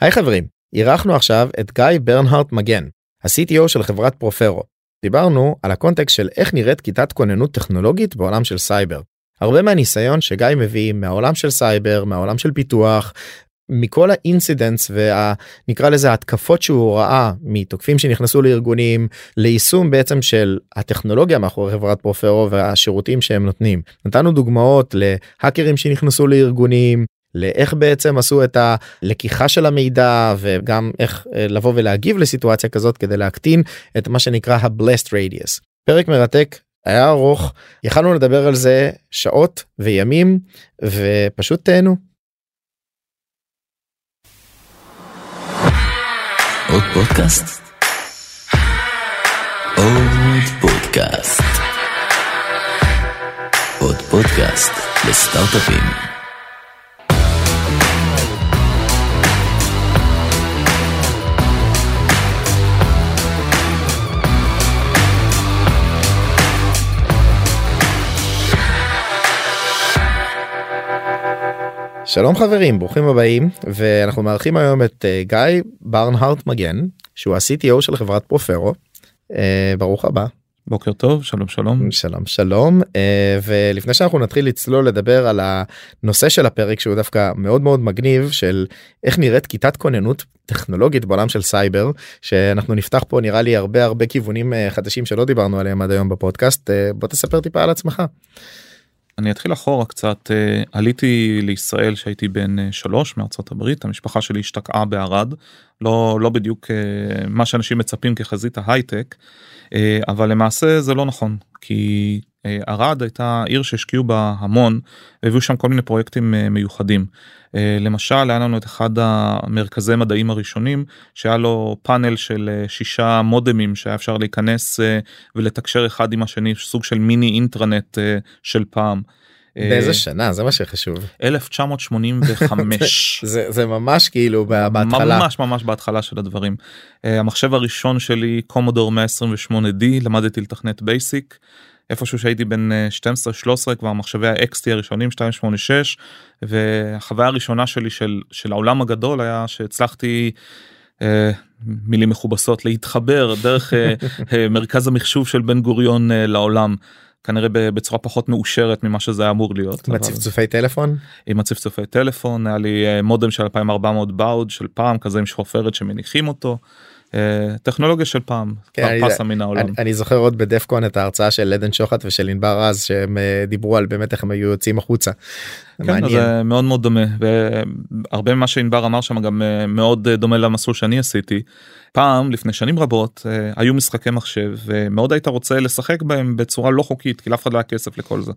היי חברים, אירחנו עכשיו את גיא ברנהארט מגן, ה-CTO של חברת פרופרו. דיברנו על הקונטקסט של איך נראית כיתת כוננות טכנולוגית בעולם של סייבר. הרבה מהניסיון שגיא מביא מהעולם של סייבר, מהעולם של פיתוח, מכל ה incidents ונקרא לזה התקפות שהוא ראה מתוקפים שנכנסו לארגונים ליישום בעצם של הטכנולוגיה מאחורי חברת פרופרו והשירותים שהם נותנים. נתנו דוגמאות להאקרים שנכנסו לארגונים לאיך בעצם עשו את הלקיחה של המידע וגם איך אה, לבוא ולהגיב לסיטואציה כזאת כדי להקטין את מה שנקרא ה-blast radius. פרק מרתק היה ארוך יכלנו לדבר על זה שעות וימים ופשוט תהנו. עוד פודקאסט? עוד פודקאסט. עוד פודקאסט לסטארט-אפים. שלום חברים ברוכים הבאים ואנחנו מארחים היום את uh, גיא ברנהארט מגן שהוא ה-CTO של חברת פרופרו. Uh, ברוך הבא. בוקר טוב שלום שלום שלום שלום uh, ולפני שאנחנו נתחיל לצלול לדבר על הנושא של הפרק שהוא דווקא מאוד מאוד מגניב של איך נראית כיתת כוננות טכנולוגית בעולם של סייבר שאנחנו נפתח פה נראה לי הרבה הרבה כיוונים uh, חדשים שלא דיברנו עליהם עד היום בפודקאסט uh, בוא תספר טיפה על עצמך. אני אתחיל אחורה קצת uh, עליתי לישראל שהייתי בן uh, שלוש מארצות הברית המשפחה שלי השתקעה בערד לא לא בדיוק uh, מה שאנשים מצפים כחזית ההייטק אבל למעשה זה לא נכון כי ערד הייתה עיר שהשקיעו בה המון והביאו שם כל מיני פרויקטים uh, מיוחדים. אה, למשל היה לנו את אחד המרכזי מדעים הראשונים שהיה לו פאנל של אה, שישה מודמים שהיה אפשר להיכנס אה, ולתקשר אחד עם השני סוג של מיני אינטרנט של פעם. באיזה שנה זה מה שחשוב 1985 זה זה ממש כאילו בהתחלה ממש ממש בהתחלה של הדברים המחשב הראשון שלי קומודור 128D למדתי לתכנת בייסיק. איפשהו שהייתי בן 12-13 כבר מחשבי ה-XT הראשונים 286 והחוויה הראשונה שלי של, של העולם הגדול היה שהצלחתי אה, מילים מכובסות להתחבר דרך אה, אה, מרכז המחשוב של בן גוריון אה, לעולם. כנראה בצורה פחות מאושרת ממה שזה היה אמור להיות. עם הצפצופי טלפון? עם הצפצופי טלפון היה לי אה, מודם של 2400 באוד של פעם כזה עם שפופרת שמניחים אותו. אה, טכנולוגיה של פעם כן, פסה מן העולם. אני, אני זוכר עוד בדפקון את ההרצאה של עדן שוחט ושל ענבר רז שהם אה, דיברו על באמת איך הם היו יוצאים החוצה. כן, זה מאוד מאוד דומה והרבה ממה שענבר אמר שם גם אה, מאוד דומה למסלול שאני עשיתי. פעם לפני שנים רבות היו משחקי מחשב ומאוד היית רוצה לשחק בהם בצורה לא חוקית כי לאף אחד לא היה כסף לכל זה.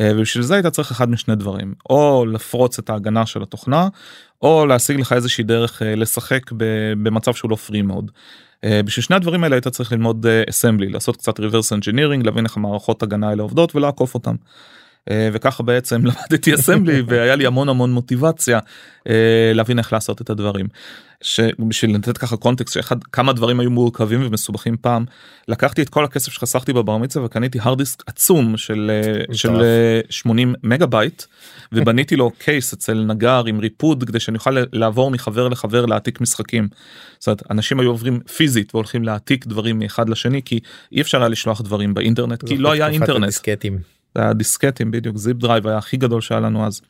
ובשביל זה היית צריך אחד משני דברים או לפרוץ את ההגנה של התוכנה או להשיג לך איזושהי דרך אה, לשחק במצב שהוא לא פרי מאוד. אה, בשביל שני הדברים האלה היית צריך ללמוד אסמבלי אה, לעשות קצת reverse engineering להבין איך המערכות הגנה האלה עובדות ולעקוף אותם. וככה בעצם למדתי אסמבלי והיה לי המון המון מוטיבציה להבין איך לעשות את הדברים. שבשביל לתת ככה קונטקסט שאחד כמה דברים היו מורכבים ומסובכים פעם לקחתי את כל הכסף שחסכתי בבר מצווה וקניתי הרד דיסק עצום של של 80 מגה בייט ובניתי לו קייס אצל נגר עם ריפוד כדי שאני אוכל לעבור מחבר לחבר להעתיק משחקים. זאת אומרת אנשים היו עוברים פיזית והולכים להעתיק דברים מאחד לשני כי אי אפשר היה לשלוח דברים באינטרנט כי לא היה אינטרנט. דיסקטים. דיסקטים בדיוק זיפ דרייב היה הכי גדול שהיה לנו אז.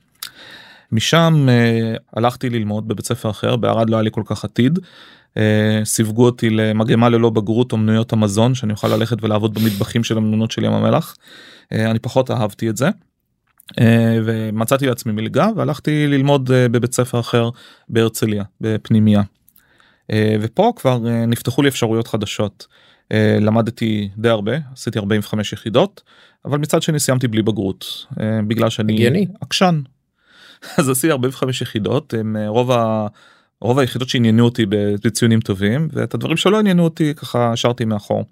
משם uh, הלכתי ללמוד בבית ספר אחר בערד לא היה לי כל כך עתיד. Uh, סיווגו אותי למגמה ללא בגרות אומנויות המזון שאני אוכל ללכת ולעבוד במטבחים של המלונות של ים המלח. Uh, אני פחות אהבתי את זה. Uh, ומצאתי לעצמי מלגה והלכתי ללמוד uh, בבית ספר אחר בהרצליה בפנימייה. Uh, ופה כבר uh, נפתחו לי אפשרויות חדשות. Uh, למדתי די הרבה עשיתי 45 יחידות אבל מצד שני סיימתי בלי בגרות uh, בגלל שאני עקשן אז עשיתי 45 יחידות עם אה, רוב ה... רוב היחידות שעניינו אותי בציונים טובים ואת הדברים שלא עניינו אותי ככה השארתי מאחור.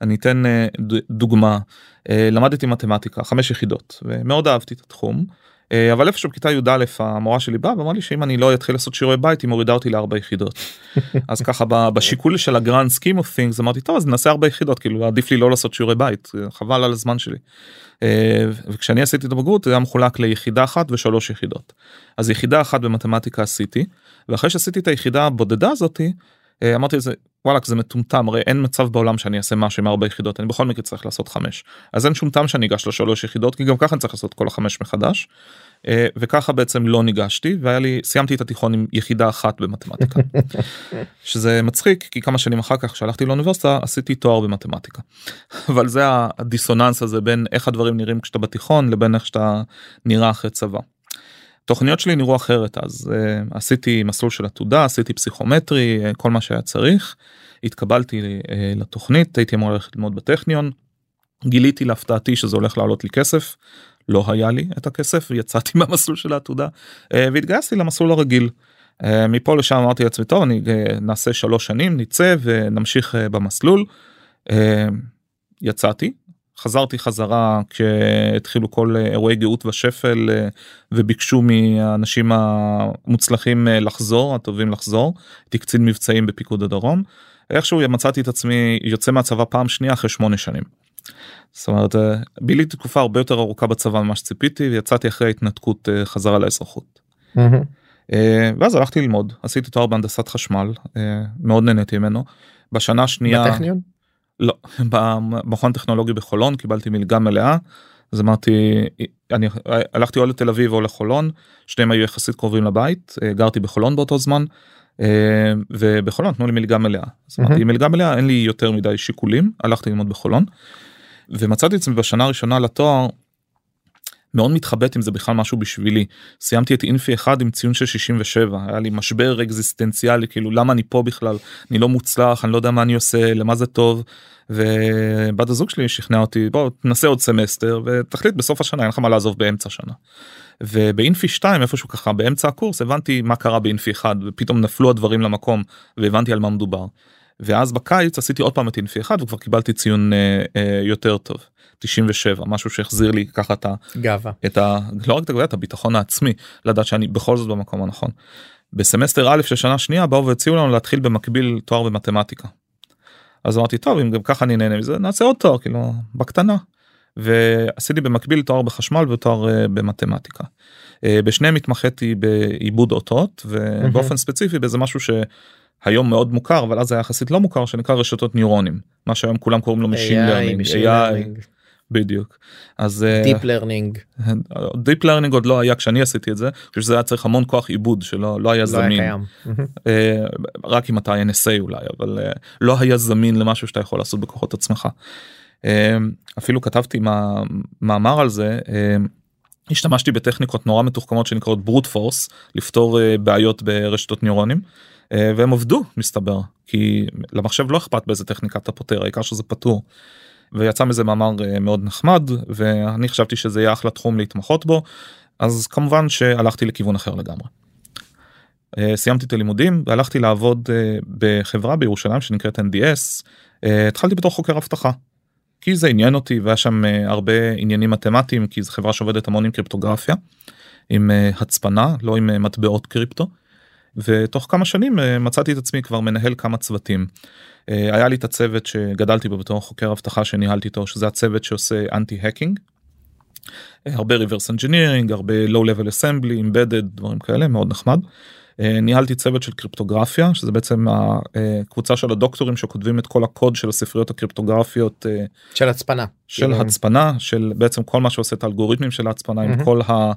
אני אתן אה, דוגמה אה, למדתי מתמטיקה חמש יחידות ומאוד אהבתי את התחום. אבל איפשהו בכיתה י"א המורה שלי באה ואמרה לי שאם אני לא אתחיל לעשות שיעורי בית היא מורידה אותי לארבע יחידות. אז ככה בשיקול של הגרנד סכים אוף things אמרתי טוב אז נעשה ארבע יחידות כאילו עדיף לי לא לעשות שיעורי בית חבל על הזמן שלי. אה, וכשאני עשיתי את הבגרות זה היה מחולק ליחידה אחת ושלוש יחידות. אז יחידה אחת במתמטיקה עשיתי ואחרי שעשיתי את היחידה הבודדה הזאתי אה, אמרתי לזה וואלכ זה מטומטם הרי אין מצב בעולם שאני אעשה משהו עם ארבע יחידות אני בכל מקרה צריך לעשות חמש אז אין שום טעם שאני אגש לשלוש יחידות כי גם ככה אני צריך לעשות כל החמש מחדש. אה, וככה בעצם לא ניגשתי והיה לי סיימתי את התיכון עם יחידה אחת במתמטיקה שזה מצחיק כי כמה שנים אחר כך כשהלכתי לאוניברסיטה עשיתי תואר במתמטיקה אבל זה הדיסוננס הזה בין איך הדברים נראים כשאתה בתיכון לבין איך שאתה נראה אחרי צבא. תוכניות שלי נראו אחרת אז uh, עשיתי מסלול של עתודה עשיתי פסיכומטרי uh, כל מה שהיה צריך התקבלתי uh, לתוכנית הייתי אמור ללכת ללמוד בטכניון גיליתי להפתעתי שזה הולך לעלות לי כסף לא היה לי את הכסף ויצאתי מהמסלול של העתודה uh, והתגייסתי למסלול הרגיל. Uh, מפה לשם אמרתי לעצמי טוב אני uh, נעשה שלוש שנים נצא ונמשיך uh, במסלול. Uh, יצאתי חזרתי חזרה כשהתחילו כל אירועי גאות ושפל אה, וביקשו מהאנשים המוצלחים אה, לחזור הטובים לחזור הייתי קצין מבצעים בפיקוד הדרום איכשהו מצאתי את עצמי יוצא מהצבא פעם שנייה אחרי שמונה שנים. זאת אומרת אה, ביליתי תקופה הרבה יותר ארוכה בצבא ממה שציפיתי ויצאתי אחרי ההתנתקות חזרה לאזרחות. ואז הלכתי ללמוד עשיתי תואר בהנדסת חשמל מאוד נהניתי ממנו בשנה השנייה. בטכניון? לא, במכון טכנולוגי בחולון קיבלתי מלגה מלאה. אז אמרתי אני הלכתי או לתל אביב או לחולון שניהם היו יחסית קרובים לבית אה, גרתי בחולון באותו זמן אה, ובחולון נתנו לי מלגה מלאה. אז אמרתי מלגה מלאה אין לי יותר מדי שיקולים הלכתי ללמוד בחולון. ומצאתי עצמי בשנה הראשונה לתואר מאוד מתחבט אם זה בכלל משהו בשבילי סיימתי את אינפי אחד עם ציון של 67 היה לי משבר אקזיסטנציאלי כאילו למה אני פה בכלל אני לא מוצלח אני לא יודע מה אני עושה למה זה טוב. ובת הזוג שלי שכנע אותי בוא תנסה עוד סמסטר ותחליט בסוף השנה אין לך מה לעזוב באמצע שנה. ובאינפי 2 איפשהו ככה באמצע הקורס הבנתי מה קרה באינפי 1 ופתאום נפלו הדברים למקום והבנתי על מה מדובר. ואז בקיץ עשיתי עוד פעם את אינפי 1 וכבר קיבלתי ציון אה, אה, יותר טוב. 97 משהו שהחזיר לי ככה את הגאווה את ה... לא רק את הגאווה את הביטחון העצמי לדעת שאני בכל זאת במקום הנכון. בסמסטר א' של שנה שנייה באו והציעו לנו להתחיל במקביל תואר במתמטיקה. אז אמרתי טוב אם גם ככה אני נהנה מזה נעשה עוד תואר כאילו בקטנה. ועשיתי במקביל תואר בחשמל ותואר uh, במתמטיקה. Uh, בשניהם התמחיתי בעיבוד אותות ובאופן ספציפי באיזה משהו שהיום מאוד מוכר אבל אז היה יחסית לא מוכר שנקרא רשתות ניורונים מה שהיום כולם קוראים לו Machine Learning. בדיוק אז deep learning deep learning עוד לא היה כשאני עשיתי את זה כשזה היה צריך המון כוח עיבוד שלא לא היה לא זמין היה uh, רק אם אתה NSA אולי אבל uh, לא היה זמין למשהו שאתה יכול לעשות בכוחות עצמך. Uh, אפילו כתבתי מה, מאמר על זה. השתמשתי בטכניקות נורא מתוחכמות שנקראות ברוט פורס לפתור בעיות ברשתות ניורונים והם עבדו מסתבר כי למחשב לא אכפת באיזה טכניקה אתה פותר העיקר שזה פתור. ויצא מזה מאמר אה, מאוד נחמד ואני חשבתי שזה יהיה אחלה תחום להתמחות בו אז כמובן שהלכתי לכיוון אחר לגמרי. אה, סיימתי את הלימודים והלכתי לעבוד אה, בחברה בירושלים שנקראת NDS התחלתי בתור חוקר אבטחה. כי זה עניין אותי והיה שם הרבה עניינים מתמטיים כי זו חברה שעובדת המון עם קריפטוגרפיה עם הצפנה לא עם מטבעות קריפטו. ותוך כמה שנים מצאתי את עצמי כבר מנהל כמה צוותים. אה, היה לי את הצוות שגדלתי בו בתור חוקר אבטחה שניהלתי איתו שזה הצוות שעושה אנטי הקינג. הרבה reverse engineering הרבה low level assembly embedded דברים כאלה מאוד נחמד. אה, ניהלתי צוות של קריפטוגרפיה שזה בעצם הקבוצה של הדוקטורים שכותבים את כל הקוד של הספריות הקריפטוגרפיות אה, של הצפנה של כאילו... הצפנה של בעצם כל מה שעושה את האלגוריתמים של ההצפנה. עם כל ה,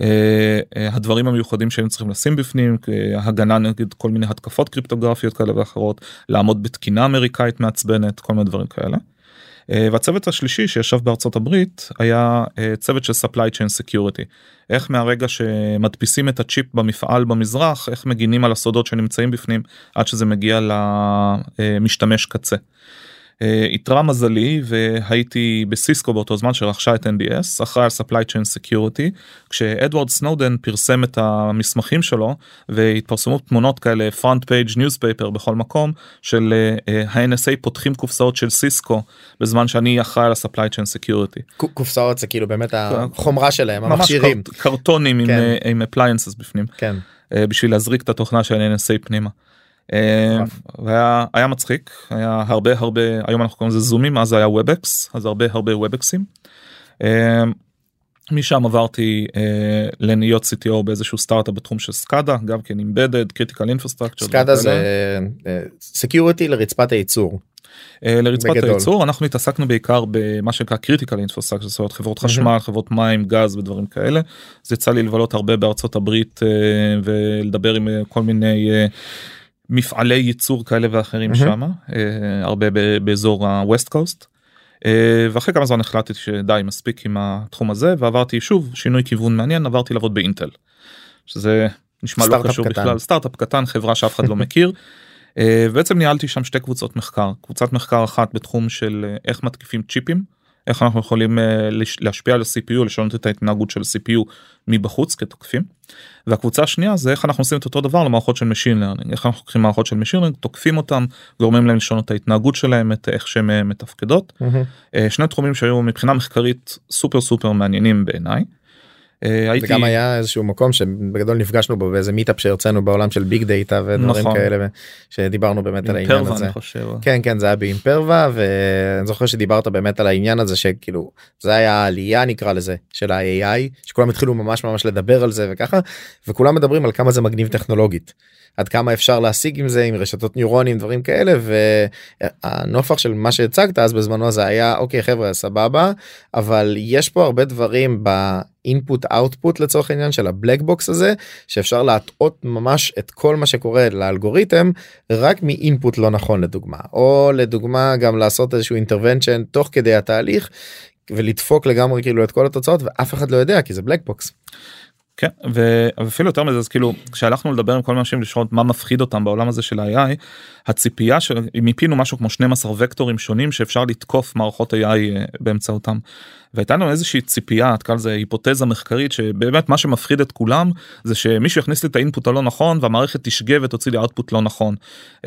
אה, הדברים המיוחדים שהם צריכים לשים בפנים הגנה נגד כל מיני התקפות קריפטוגרפיות כאלה ואחרות לעמוד בתקינה אמריקאית מעצבנת כל מיני דברים כאלה. אה, והצוות השלישי שישב בארצות הברית היה אה, צוות של supply chain security. איך מהרגע שמדפיסים את הצ'יפ במפעל במזרח איך מגינים על הסודות שנמצאים בפנים עד שזה מגיע למשתמש קצה. איתרע אה, מזלי והייתי בסיסקו באותו זמן שרכשה את NDS אחראי על supply chain security כשאדוארד סנודן פרסם את המסמכים שלו והתפרסמו תמונות כאלה front page newspaper בכל מקום של אה, ה-NSA פותחים קופסאות של סיסקו בזמן שאני אחראי על ה-supply chain security. קופסאות זה כאילו באמת החומרה שלהם המכשירים. קרטונים כן. עם appliances בפנים. כן. בשביל להזריק את התוכנה של NSA פנימה. אה, והיה היה מצחיק היה הרבה הרבה היום אנחנו קוראים לזה זומים אז היה Webex אז הרבה הרבה וובקסים. אה, משם עברתי אה, לנהיות CTO באיזשהו סטארט-אפ בתחום של סקאדה גם כן embedded critical infrastructure. סקאדה זה security לרצפת הייצור. אה, לרצפת בגדול. הייצור אנחנו התעסקנו בעיקר במה שנקרא critical infrastructure זאת אומרת חברות חשמל חברות מים גז ודברים כאלה. אז יצא לי לבלות הרבה בארצות הברית אה, ולדבר עם אה, כל מיני אה, מפעלי ייצור כאלה ואחרים מהמם. שמה אה, הרבה באזור ה-West Coast. אה, ואחרי כמה זמן החלטתי שדי מספיק עם התחום הזה ועברתי שוב שינוי כיוון מעניין עברתי לעבוד באינטל. שזה נשמע לא קשור קטן. בכלל סטארט-אפ קטן חברה שאף אחד לא מכיר. אה, בעצם ניהלתי שם שתי קבוצות מחקר קבוצת מחקר אחת בתחום של איך מתקיפים צ'יפים איך אנחנו יכולים אה, להשפיע על ה-CPU לשנות את ההתנהגות של ה-CPU מבחוץ כתוקפים. והקבוצה השנייה זה איך אנחנו עושים את אותו דבר למערכות של Machine Learning איך אנחנו לוקחים מערכות של Machine Learning תוקפים אותם גורמים להם לשנות את ההתנהגות שלהם את איך שהן אה, מתפקדות. אה, שני תחומים שהיו מבחינה מחקרית סופר סופר מעניינים בעיניי. אה, הייתי וגם היה איזשהו מקום שבגדול נפגשנו בו באיזה מיטאפ שהרצינו בעולם של big data ודברים נכון. כאלה שדיברנו באמת על העניין הזה. חושב. כן כן זה היה באימפרווה ואני זוכר שדיברת באמת על העניין הזה שכאילו זה היה העלייה נקרא לזה של ה-AI שכולם התחילו ממש ממש לדבר על זה וככה וכולם מדברים על כמה זה מגניב טכנולוגית. עד כמה אפשר להשיג עם זה עם רשתות ניורונים דברים כאלה והנופך של מה שהצגת אז בזמנו זה היה אוקיי חבר'ה סבבה אבל יש פה הרבה דברים ב input output לצורך העניין של ה black box הזה שאפשר להטעות ממש את כל מה שקורה לאלגוריתם רק מ input לא נכון לדוגמה או לדוגמה גם לעשות איזשהו intervention תוך כדי התהליך ולדפוק לגמרי כאילו את כל התוצאות ואף אחד לא יודע כי זה black box. כן ואפילו יותר מזה אז כאילו כשהלכנו לדבר עם כל מיני אנשים לשאול מה מפחיד אותם בעולם הזה של ה-AI הציפייה של מיפינו משהו כמו 12 וקטורים שונים שאפשר לתקוף מערכות AI אה, באמצעותם. והייתה לנו איזושהי ציפייה תקרא לזה היפותזה מחקרית שבאמת מה שמפחיד את כולם זה שמישהו יכניס לי את ה input הלא נכון והמערכת תשגה ותוציא לי output לא נכון.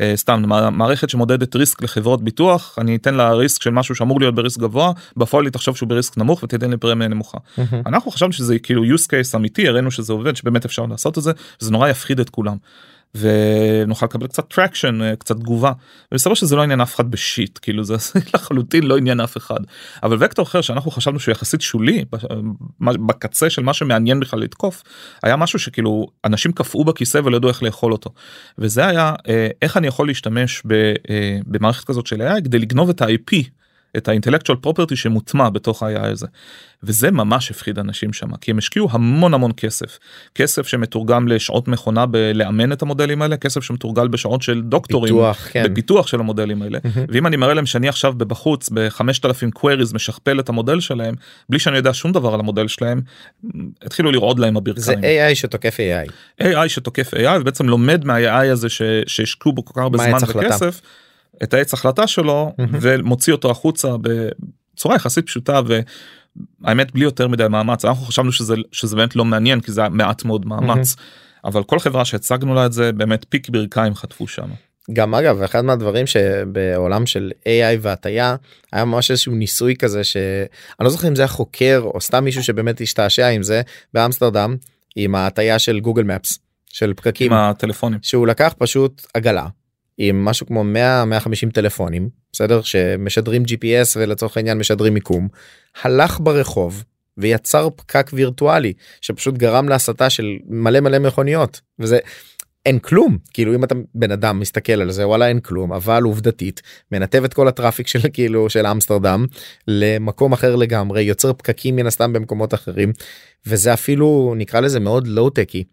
אה, סתם מע- מערכת שמודדת risk לחברות ביטוח אני אתן לה risk של משהו שאמור להיות ב risk גבוה בפועל היא תחשוב שהוא ב risk נמוך ותיתן לי פרמיה נמוכה. אנחנו חשבנו שזה כאילו use case אמיתי הראינו שזה עובד שבאמת אפשר לעשות את זה זה נורא יפחיד את כולם. ונוכל לקבל קצת traction קצת תגובה. ומסתבר שזה לא עניין אף אחד ב shit כאילו זה לחלוטין לא עניין אף אחד. אבל וקטור אחר שאנחנו חשבנו שהוא יחסית שולי ב- בקצה של מה שמעניין בכלל לתקוף היה משהו שכאילו אנשים קפאו בכיסא ולא ידעו איך לאכול אותו. וזה היה אה, איך אני יכול להשתמש אה, במערכת כזאת של AI כדי לגנוב את ה-IP את האינטלקטואל פרופרטי שמוטמע בתוך ה-AI הזה. וזה ממש הפחיד אנשים שם כי הם השקיעו המון המון כסף כסף שמתורגם לשעות מכונה בלאמן את המודלים האלה כסף שמתורגל בשעות של דוקטורים פיתוח כן. בפיתוח של המודלים האלה ואם אני מראה להם שאני עכשיו בחוץ ב-5000 queries משכפל את המודל שלהם בלי שאני יודע שום דבר על המודל שלהם התחילו לרעוד להם זה הברכיים. AI שתוקף AI. AI שתוקף AI ובעצם לומד מה-AI הזה שהשקיעו בו כל כך הרבה זמן העץ החלטה. את העץ החלטה שלו ומוציא אותו החוצה בצורה יחסית פשוטה והאמת בלי יותר מדי מאמץ. אנחנו חשבנו שזה שזה באמת לא מעניין כי זה היה מעט מאוד מאמץ. אבל כל חברה שהצגנו לה את זה באמת פיק ברכיים חטפו שם. גם אגב אחד מהדברים שבעולם של AI והטיה היה ממש איזשהו ניסוי כזה שאני לא זוכר אם זה היה חוקר או סתם מישהו שבאמת השתעשע עם זה באמסטרדם עם ההטיה של גוגל מפס של פקקים. עם הטלפונים. שהוא לקח פשוט עגלה עם משהו כמו 100 150 טלפונים בסדר? שמשדרים gps ולצורך העניין משדרים מיקום הלך ברחוב ויצר פקק וירטואלי שפשוט גרם להסתה של מלא מלא מכוניות. וזה אין כלום. כאילו אם אתה בן אדם מסתכל על זה וואלה אין כלום. אבל עובדתית מנתב את כל ה traffic של כאילו של אמסטרדם למקום אחר לגמרי יוצר פקקים מן הסתם במקומות אחרים. וזה אפילו נקרא לזה מאוד low-techy.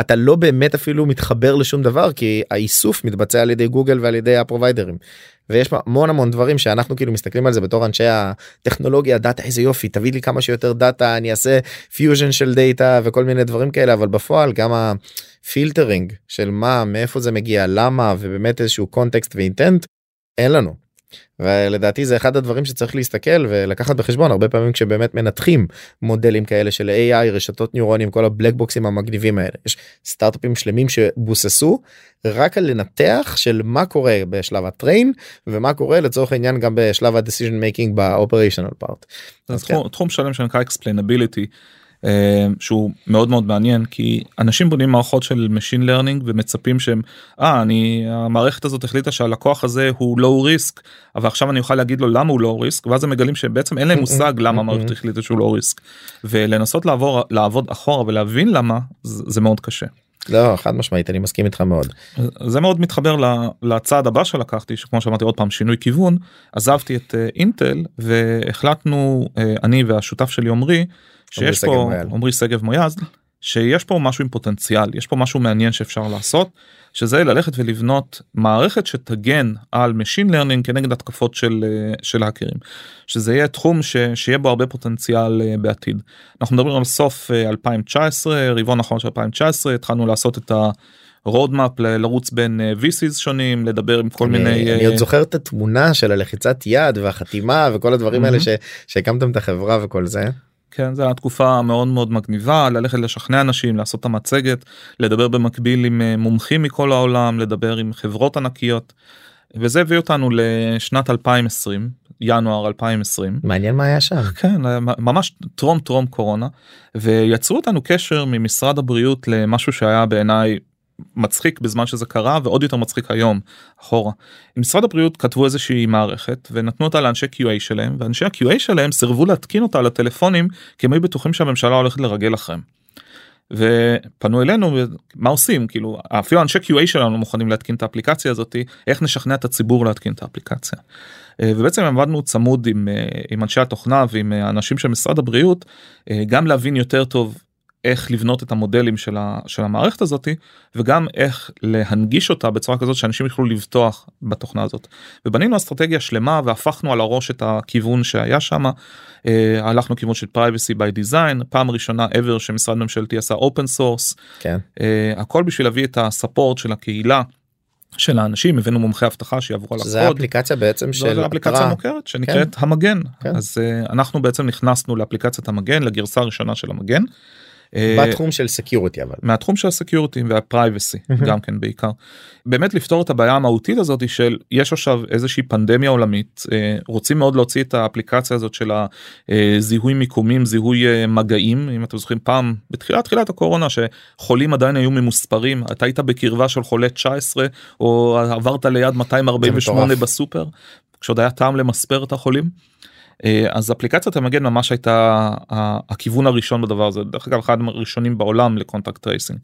אתה לא באמת אפילו מתחבר לשום דבר כי האיסוף מתבצע על ידי גוגל ועל ידי הפרוביידרים. ויש המון המון דברים שאנחנו כאילו מסתכלים על זה בתור אנשי הטכנולוגיה data איזה יופי תביא לי כמה שיותר data אני אעשה פיוז'ן של data וכל מיני דברים כאלה אבל בפועל גם ה filtering של מה מאיפה זה מגיע למה ובאמת איזשהו context ו intent אין לנו. ולדעתי זה אחד הדברים שצריך להסתכל ולקחת בחשבון הרבה פעמים כשבאמת מנתחים מודלים כאלה של AI רשתות ניורונים כל הבלק בוקסים המגניבים האלה יש סטארטאפים שלמים שבוססו רק על לנתח של מה קורה בשלב ה train ומה קורה לצורך העניין גם בשלב ה-decision making ב-operational part. זה אז תחום, תחום שלם שנקרא explainability. אה, שהוא מאוד מאוד מעניין כי אנשים בונים מערכות של Machine Learning ומצפים שהם אה אני המערכת הזאת החליטה שהלקוח הזה הוא low risk אבל עכשיו אני אוכל להגיד לו למה הוא low risk ואז הם מגלים שבעצם אין להם מושג למה המערכת החליטה שהוא low risk. ולנסות לעבור לעבוד אחורה ולהבין למה זה מאוד קשה. לא חד משמעית אני מסכים איתך מאוד. זה מאוד מתחבר לצעד הבא שלקחתי שכמו שאמרתי עוד פעם שינוי כיוון. עזבתי את אינטל והחלטנו אני והשותף שלי עמרי שיש פה עמרי שגב מויאל שיש פה משהו עם פוטנציאל יש פה משהו מעניין שאפשר לעשות שזה ללכת ולבנות מערכת שתגן על Machine Learning כנגד התקפות של של האקרים שזה יהיה תחום ש, שיהיה בו הרבה פוטנציאל בעתיד אנחנו מדברים על סוף 2019 רבעון אחרון של 2019 התחלנו לעשות את ה... roadmap לרוץ בין VCs שונים לדבר עם כל אני, מיני אני עוד זוכר את התמונה של הלחיצת יד והחתימה וכל הדברים האלה ש, שהקמתם את החברה וכל זה. כן, זו הייתה תקופה מאוד מאוד מגניבה, ללכת לשכנע אנשים, לעשות את המצגת, לדבר במקביל עם מומחים מכל העולם, לדבר עם חברות ענקיות. וזה הביא אותנו לשנת 2020, ינואר 2020. מעניין מה היה שם. כן, ממש טרום טרום קורונה, ויצרו אותנו קשר ממשרד הבריאות למשהו שהיה בעיניי מצחיק בזמן שזה קרה ועוד יותר מצחיק היום אחורה. משרד הבריאות כתבו איזושהי מערכת ונתנו אותה לאנשי QA שלהם ואנשי ה-QA שלהם סירבו להתקין אותה על הטלפונים כי הם היו בטוחים שהממשלה הולכת לרגל אחריהם. ופנו אלינו מה עושים כאילו אפילו אנשי QA שלנו מוכנים להתקין את האפליקציה הזאתי איך נשכנע את הציבור להתקין את האפליקציה. ובעצם עבדנו צמוד עם, עם אנשי התוכנה ועם אנשים של משרד הבריאות גם להבין יותר טוב איך לבנות את המודלים של, ה, של המערכת הזאתי וגם איך להנגיש אותה בצורה כזאת שאנשים יוכלו לבטוח בתוכנה הזאת. ובנינו אסטרטגיה שלמה והפכנו על הראש את הכיוון שהיה שם. אה, הלכנו כיוון של privacy by design פעם ראשונה ever שמשרד ממשלתי עשה open source. כן. אה, הכל בשביל להביא את הספורט של הקהילה. של האנשים הבאנו מומחי אבטחה שיעברו על הקוד. זה אפליקציה בעצם של אפליקציה מוכרת שנקראת כן. המגן כן. אז uh, אנחנו בעצם נכנסנו לאפליקציית המגן לגרסה הראשונה של המגן. בתחום של security אבל מהתחום של ה security וה privacy גם כן בעיקר. באמת לפתור את הבעיה המהותית הזאת של יש עכשיו איזושהי פנדמיה עולמית רוצים מאוד להוציא את האפליקציה הזאת של הזיהוי מיקומים זיהוי מגעים אם אתם זוכרים פעם בתחילת תחילת הקורונה שחולים עדיין היו ממוספרים אתה היית בקרבה של חולה 19 או עברת ליד 248 בסופר כשעוד היה טעם למספר את החולים. אה, אז אפליקציית המגן ממש הייתה הכיוון הראשון בדבר הזה דרך אגב אחד הראשונים בעולם ל contact tracing.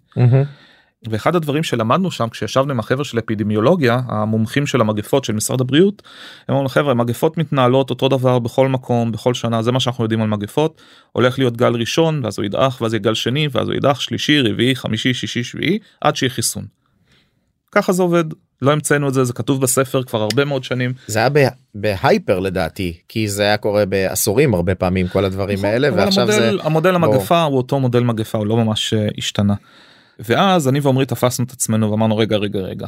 ואחד הדברים שלמדנו שם כשישבנו עם החבר'ה של אפידמיולוגיה המומחים של המגפות של משרד הבריאות. הם אמרו חבר'ה מגפות מתנהלות אותו דבר בכל מקום בכל שנה זה מה שאנחנו יודעים על מגפות הולך להיות גל ראשון ואז הוא ידעך ואז יהיה גל שני ואז הוא ידעך שלישי רביעי חמישי שישי שביעי עד שיהיה חיסון. ככה זה עובד לא המצאנו את זה זה כתוב בספר כבר הרבה מאוד שנים. זה היה בהייפר לדעתי כי זה היה קורה בעשורים הרבה פעמים כל הדברים נכון, האלה ועכשיו המודל, זה המודל המגפה הוא אותו מודל מגפה הוא לא ממש uh, השתנה. ואז אני ועמרי תפסנו את עצמנו ואמרנו רגע רגע רגע.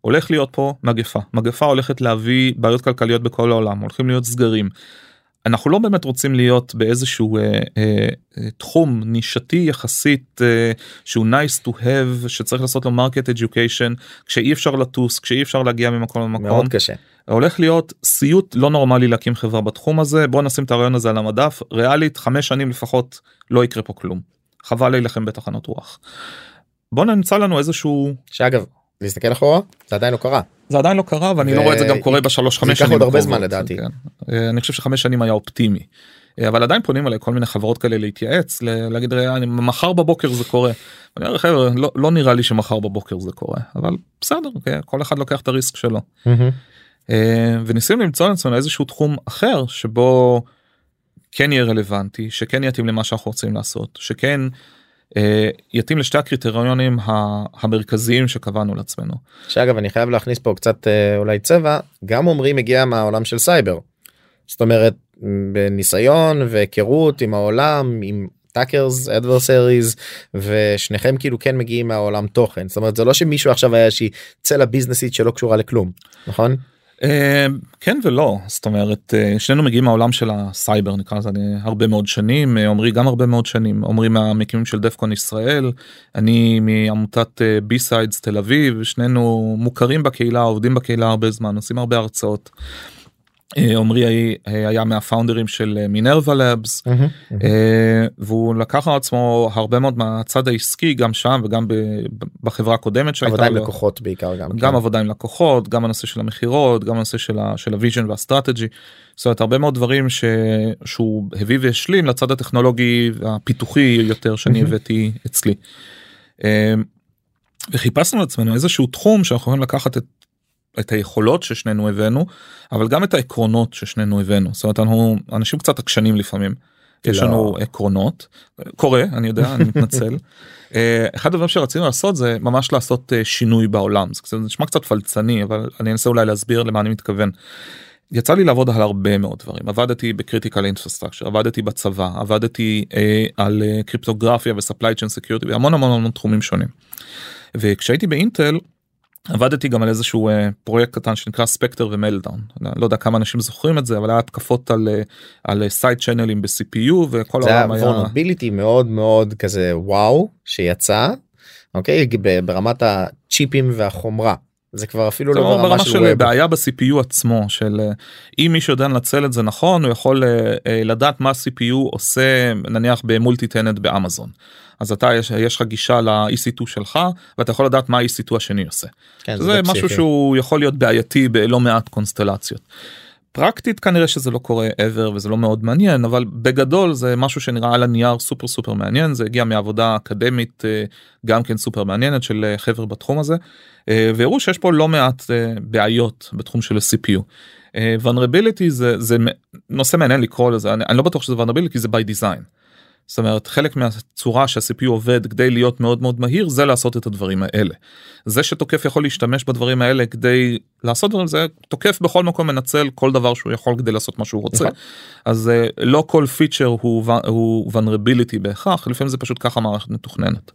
הולך להיות פה מגפה מגפה הולכת להביא בעיות כלכליות בכל העולם הולכים להיות סגרים. אנחנו לא באמת רוצים להיות באיזשהו אה, אה, אה, תחום נישתי יחסית אה, שהוא nice to have שצריך לעשות לו market education כשאי אפשר לטוס כשאי אפשר להגיע ממקום למקום. מאוד קשה. הולך להיות סיוט לא נורמלי להקים חברה בתחום הזה בוא נשים את הרעיון הזה על המדף ריאלית חמש שנים לפחות לא יקרה פה כלום. חבל להילחם בתחנות רוח. בוא נמצא לנו איזשהו שאגב להסתכל אחורה זה עדיין לא קרה. זה עדיין לא קרה ואני ו... לא רואה את זה גם קורה בשלוש חמש שנים. זה ייקח עוד הרבה זמן לדעתי. כן. אה, אני חושב שחמש שנים היה אופטימי. אה, אבל עדיין פונים אליי כל מיני חברות כאלה להתייעץ להגיד אני מחר בבוקר זה קורה. אני אומר חבר'ה לא, לא נראה לי שמחר בבוקר זה קורה אבל בסדר okay, כל אחד לוקח את הריסק שלו. Mm-hmm. וניסינו למצוא לעצמנו איזשהו תחום אחר שבו כן יהיה רלוונטי שכן יתאים למה שאנחנו רוצים לעשות שכן אה, יתאים לשתי הקריטריונים המרכזיים שקבענו לעצמנו. שאגב אני חייב להכניס פה קצת אה, אולי צבע גם אומרים מגיע מהעולם של סייבר. זאת אומרת בניסיון והיכרות עם העולם עם attackers adversaries ושניכם כאילו כן מגיעים מהעולם תוכן זאת אומרת זה לא שמישהו עכשיו היה איזושהי צלע ביזנסית שלא קשורה לכלום נכון. אמ, כן ולא זאת אומרת אה, שנינו מגיעים מהעולם של הסייבר נקרא לזה הרבה מאוד שנים אה, עמרי גם הרבה מאוד שנים עמרי מהמקימים של DEF CON ישראל אני מעמותת B אה, Sides תל אביב שנינו מוכרים בקהילה עובדים בקהילה הרבה זמן עושים הרבה הרצאות. אה, עמרי אה, היה מה founder ים של Minerva Labs מהמם. והוא לקח על עצמו הרבה מאוד מהצד העסקי גם שם וגם בחברה הקודמת שהייתה עבודה עם לו. לקוחות בעיקר גם. גם כן. עבודה עם לקוחות גם הנושא של המכירות גם הנושא של, ה, של ה vision וה strategy. זאת אומרת הרבה מאוד דברים ש, שהוא הביא והשלים לצד הטכנולוגי הפיתוחי יותר שאני. הבאתי אצלי. אה, וחיפשנו לעצמנו איזשהו תחום שאנחנו יכולים לקחת את, את היכולות ששנינו הבאנו אבל גם את העקרונות ששנינו הבאנו זאת אומרת אנחנו אנשים קצת עקשנים לפעמים. יש לא. לנו עקרונות קורה אני יודע אני מתנצל. אה, אחד הדברים שרצינו לעשות זה ממש לעשות אה, שינוי בעולם זה נשמע קצת פלצני אבל אני אנסה אולי להסביר למה אני מתכוון. יצא לי לעבוד על הרבה מאוד דברים עבדתי ב critical infrastructure עבדתי בצבא עבדתי אה, על אה, קריפטוגרפיה ו supply chain security והמון המון המון תחומים שונים. וכשהייתי באינטל עבדתי גם על איזשהו אה, פרויקט קטן שנקרא Spectre ו Meltdown לא יודע כמה אנשים זוכרים את זה אבל היה התקפות על אה, על סייד צ'אנלים ב-CPU וכל העולם היה וולנביליטי מאוד מאוד כזה וואו שיצא אוקיי ברמת הצ'יפים והחומרה זה כבר אפילו לא ברמה ברמה של של. בעיה ב-CPU עצמו של אה, אם מישהו יודע לנצל את זה נכון הוא יכול לדעת מה CPU עושה נניח במולטי טנט באמזון. אז אתה יש, יש לך גישה ל-EC2 שלך ואתה יכול לדעת מה ה-EC2 השני עושה. כן, זה משהו פסיכי. שהוא יכול להיות בעייתי בלא מעט קונסטלציות. פרקטית כנראה שזה לא קורה ever וזה לא מאוד מעניין אבל בגדול זה משהו שנראה על הנייר סופר סופר מעניין זה הגיע מעבודה אקדמית אה, גם כן סופר מעניינת של אה, חבר'ה בתחום הזה אה, והראו שיש פה לא מעט בעיות בתחום של ה-CPU. אה, vulnerability זה זה נושא מעניין לקרוא לזה אני, אני לא בטוח שזה vulnerability זה by design. זאת אומרת חלק מהצורה שה-CPU עובד כדי להיות מאוד מאוד מהיר זה לעשות את הדברים האלה. זה שתוקף יכול להשתמש בדברים האלה כדי לעשות דברים זה תוקף בכל מקום מנצל כל דבר שהוא יכול כדי לעשות מה שהוא רוצה. נכון. אז אה, לא כל פיצ'ר הוא, הוא vulnerability בהכרח לפעמים זה פשוט ככה מערכת מתוכננת.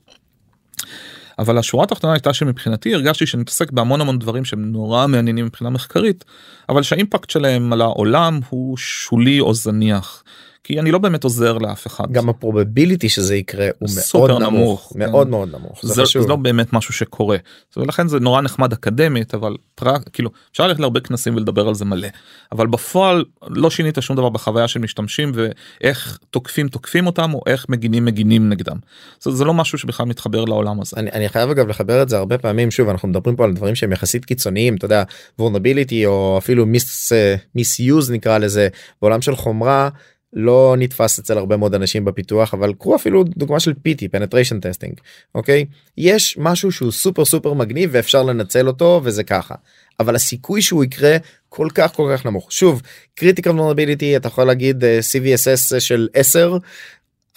אבל השורה התחתונה הייתה שמבחינתי הרגשתי שאני מתעסק בהמון המון דברים שהם נורא מעניינים מבחינה מחקרית אבל שהאימפקט שלהם על העולם הוא שולי או זניח. כי אני לא באמת עוזר לאף אחד. גם הפרובביליטי שזה יקרה הוא מאוד נמוך נמוך, כן. מאוד מאוד נמוך זה, זה. זה לא באמת משהו שקורה ולכן זה נורא נחמד אקדמית אבל פרק כאילו אפשר ללכת להרבה כנסים ולדבר על זה מלא אבל בפועל לא שינית שום דבר בחוויה של משתמשים ואיך תוקפים תוקפים אותם או איך מגינים מגינים נגדם. זה, זה לא משהו שבכלל מתחבר לעולם הזה. אני, אני חייב אגב לחבר את זה הרבה פעמים שוב אנחנו מדברים פה על דברים שהם יחסית קיצוניים אתה יודע וורנביליטי או אפילו מיס מיסיוז נקרא לזה בעולם של חומרה לא נתפס אצל הרבה מאוד אנשים בפיתוח אבל קחו אפילו דוגמה של PT penetration testing אוקיי? יש משהו שהוא סופר סופר מגניב ואפשר לנצל אותו וזה ככה. אבל הסיכוי שהוא יקרה כל כך כל כך נמוך. שוב critical vulnerability אתה יכול להגיד אה, CVSS של 10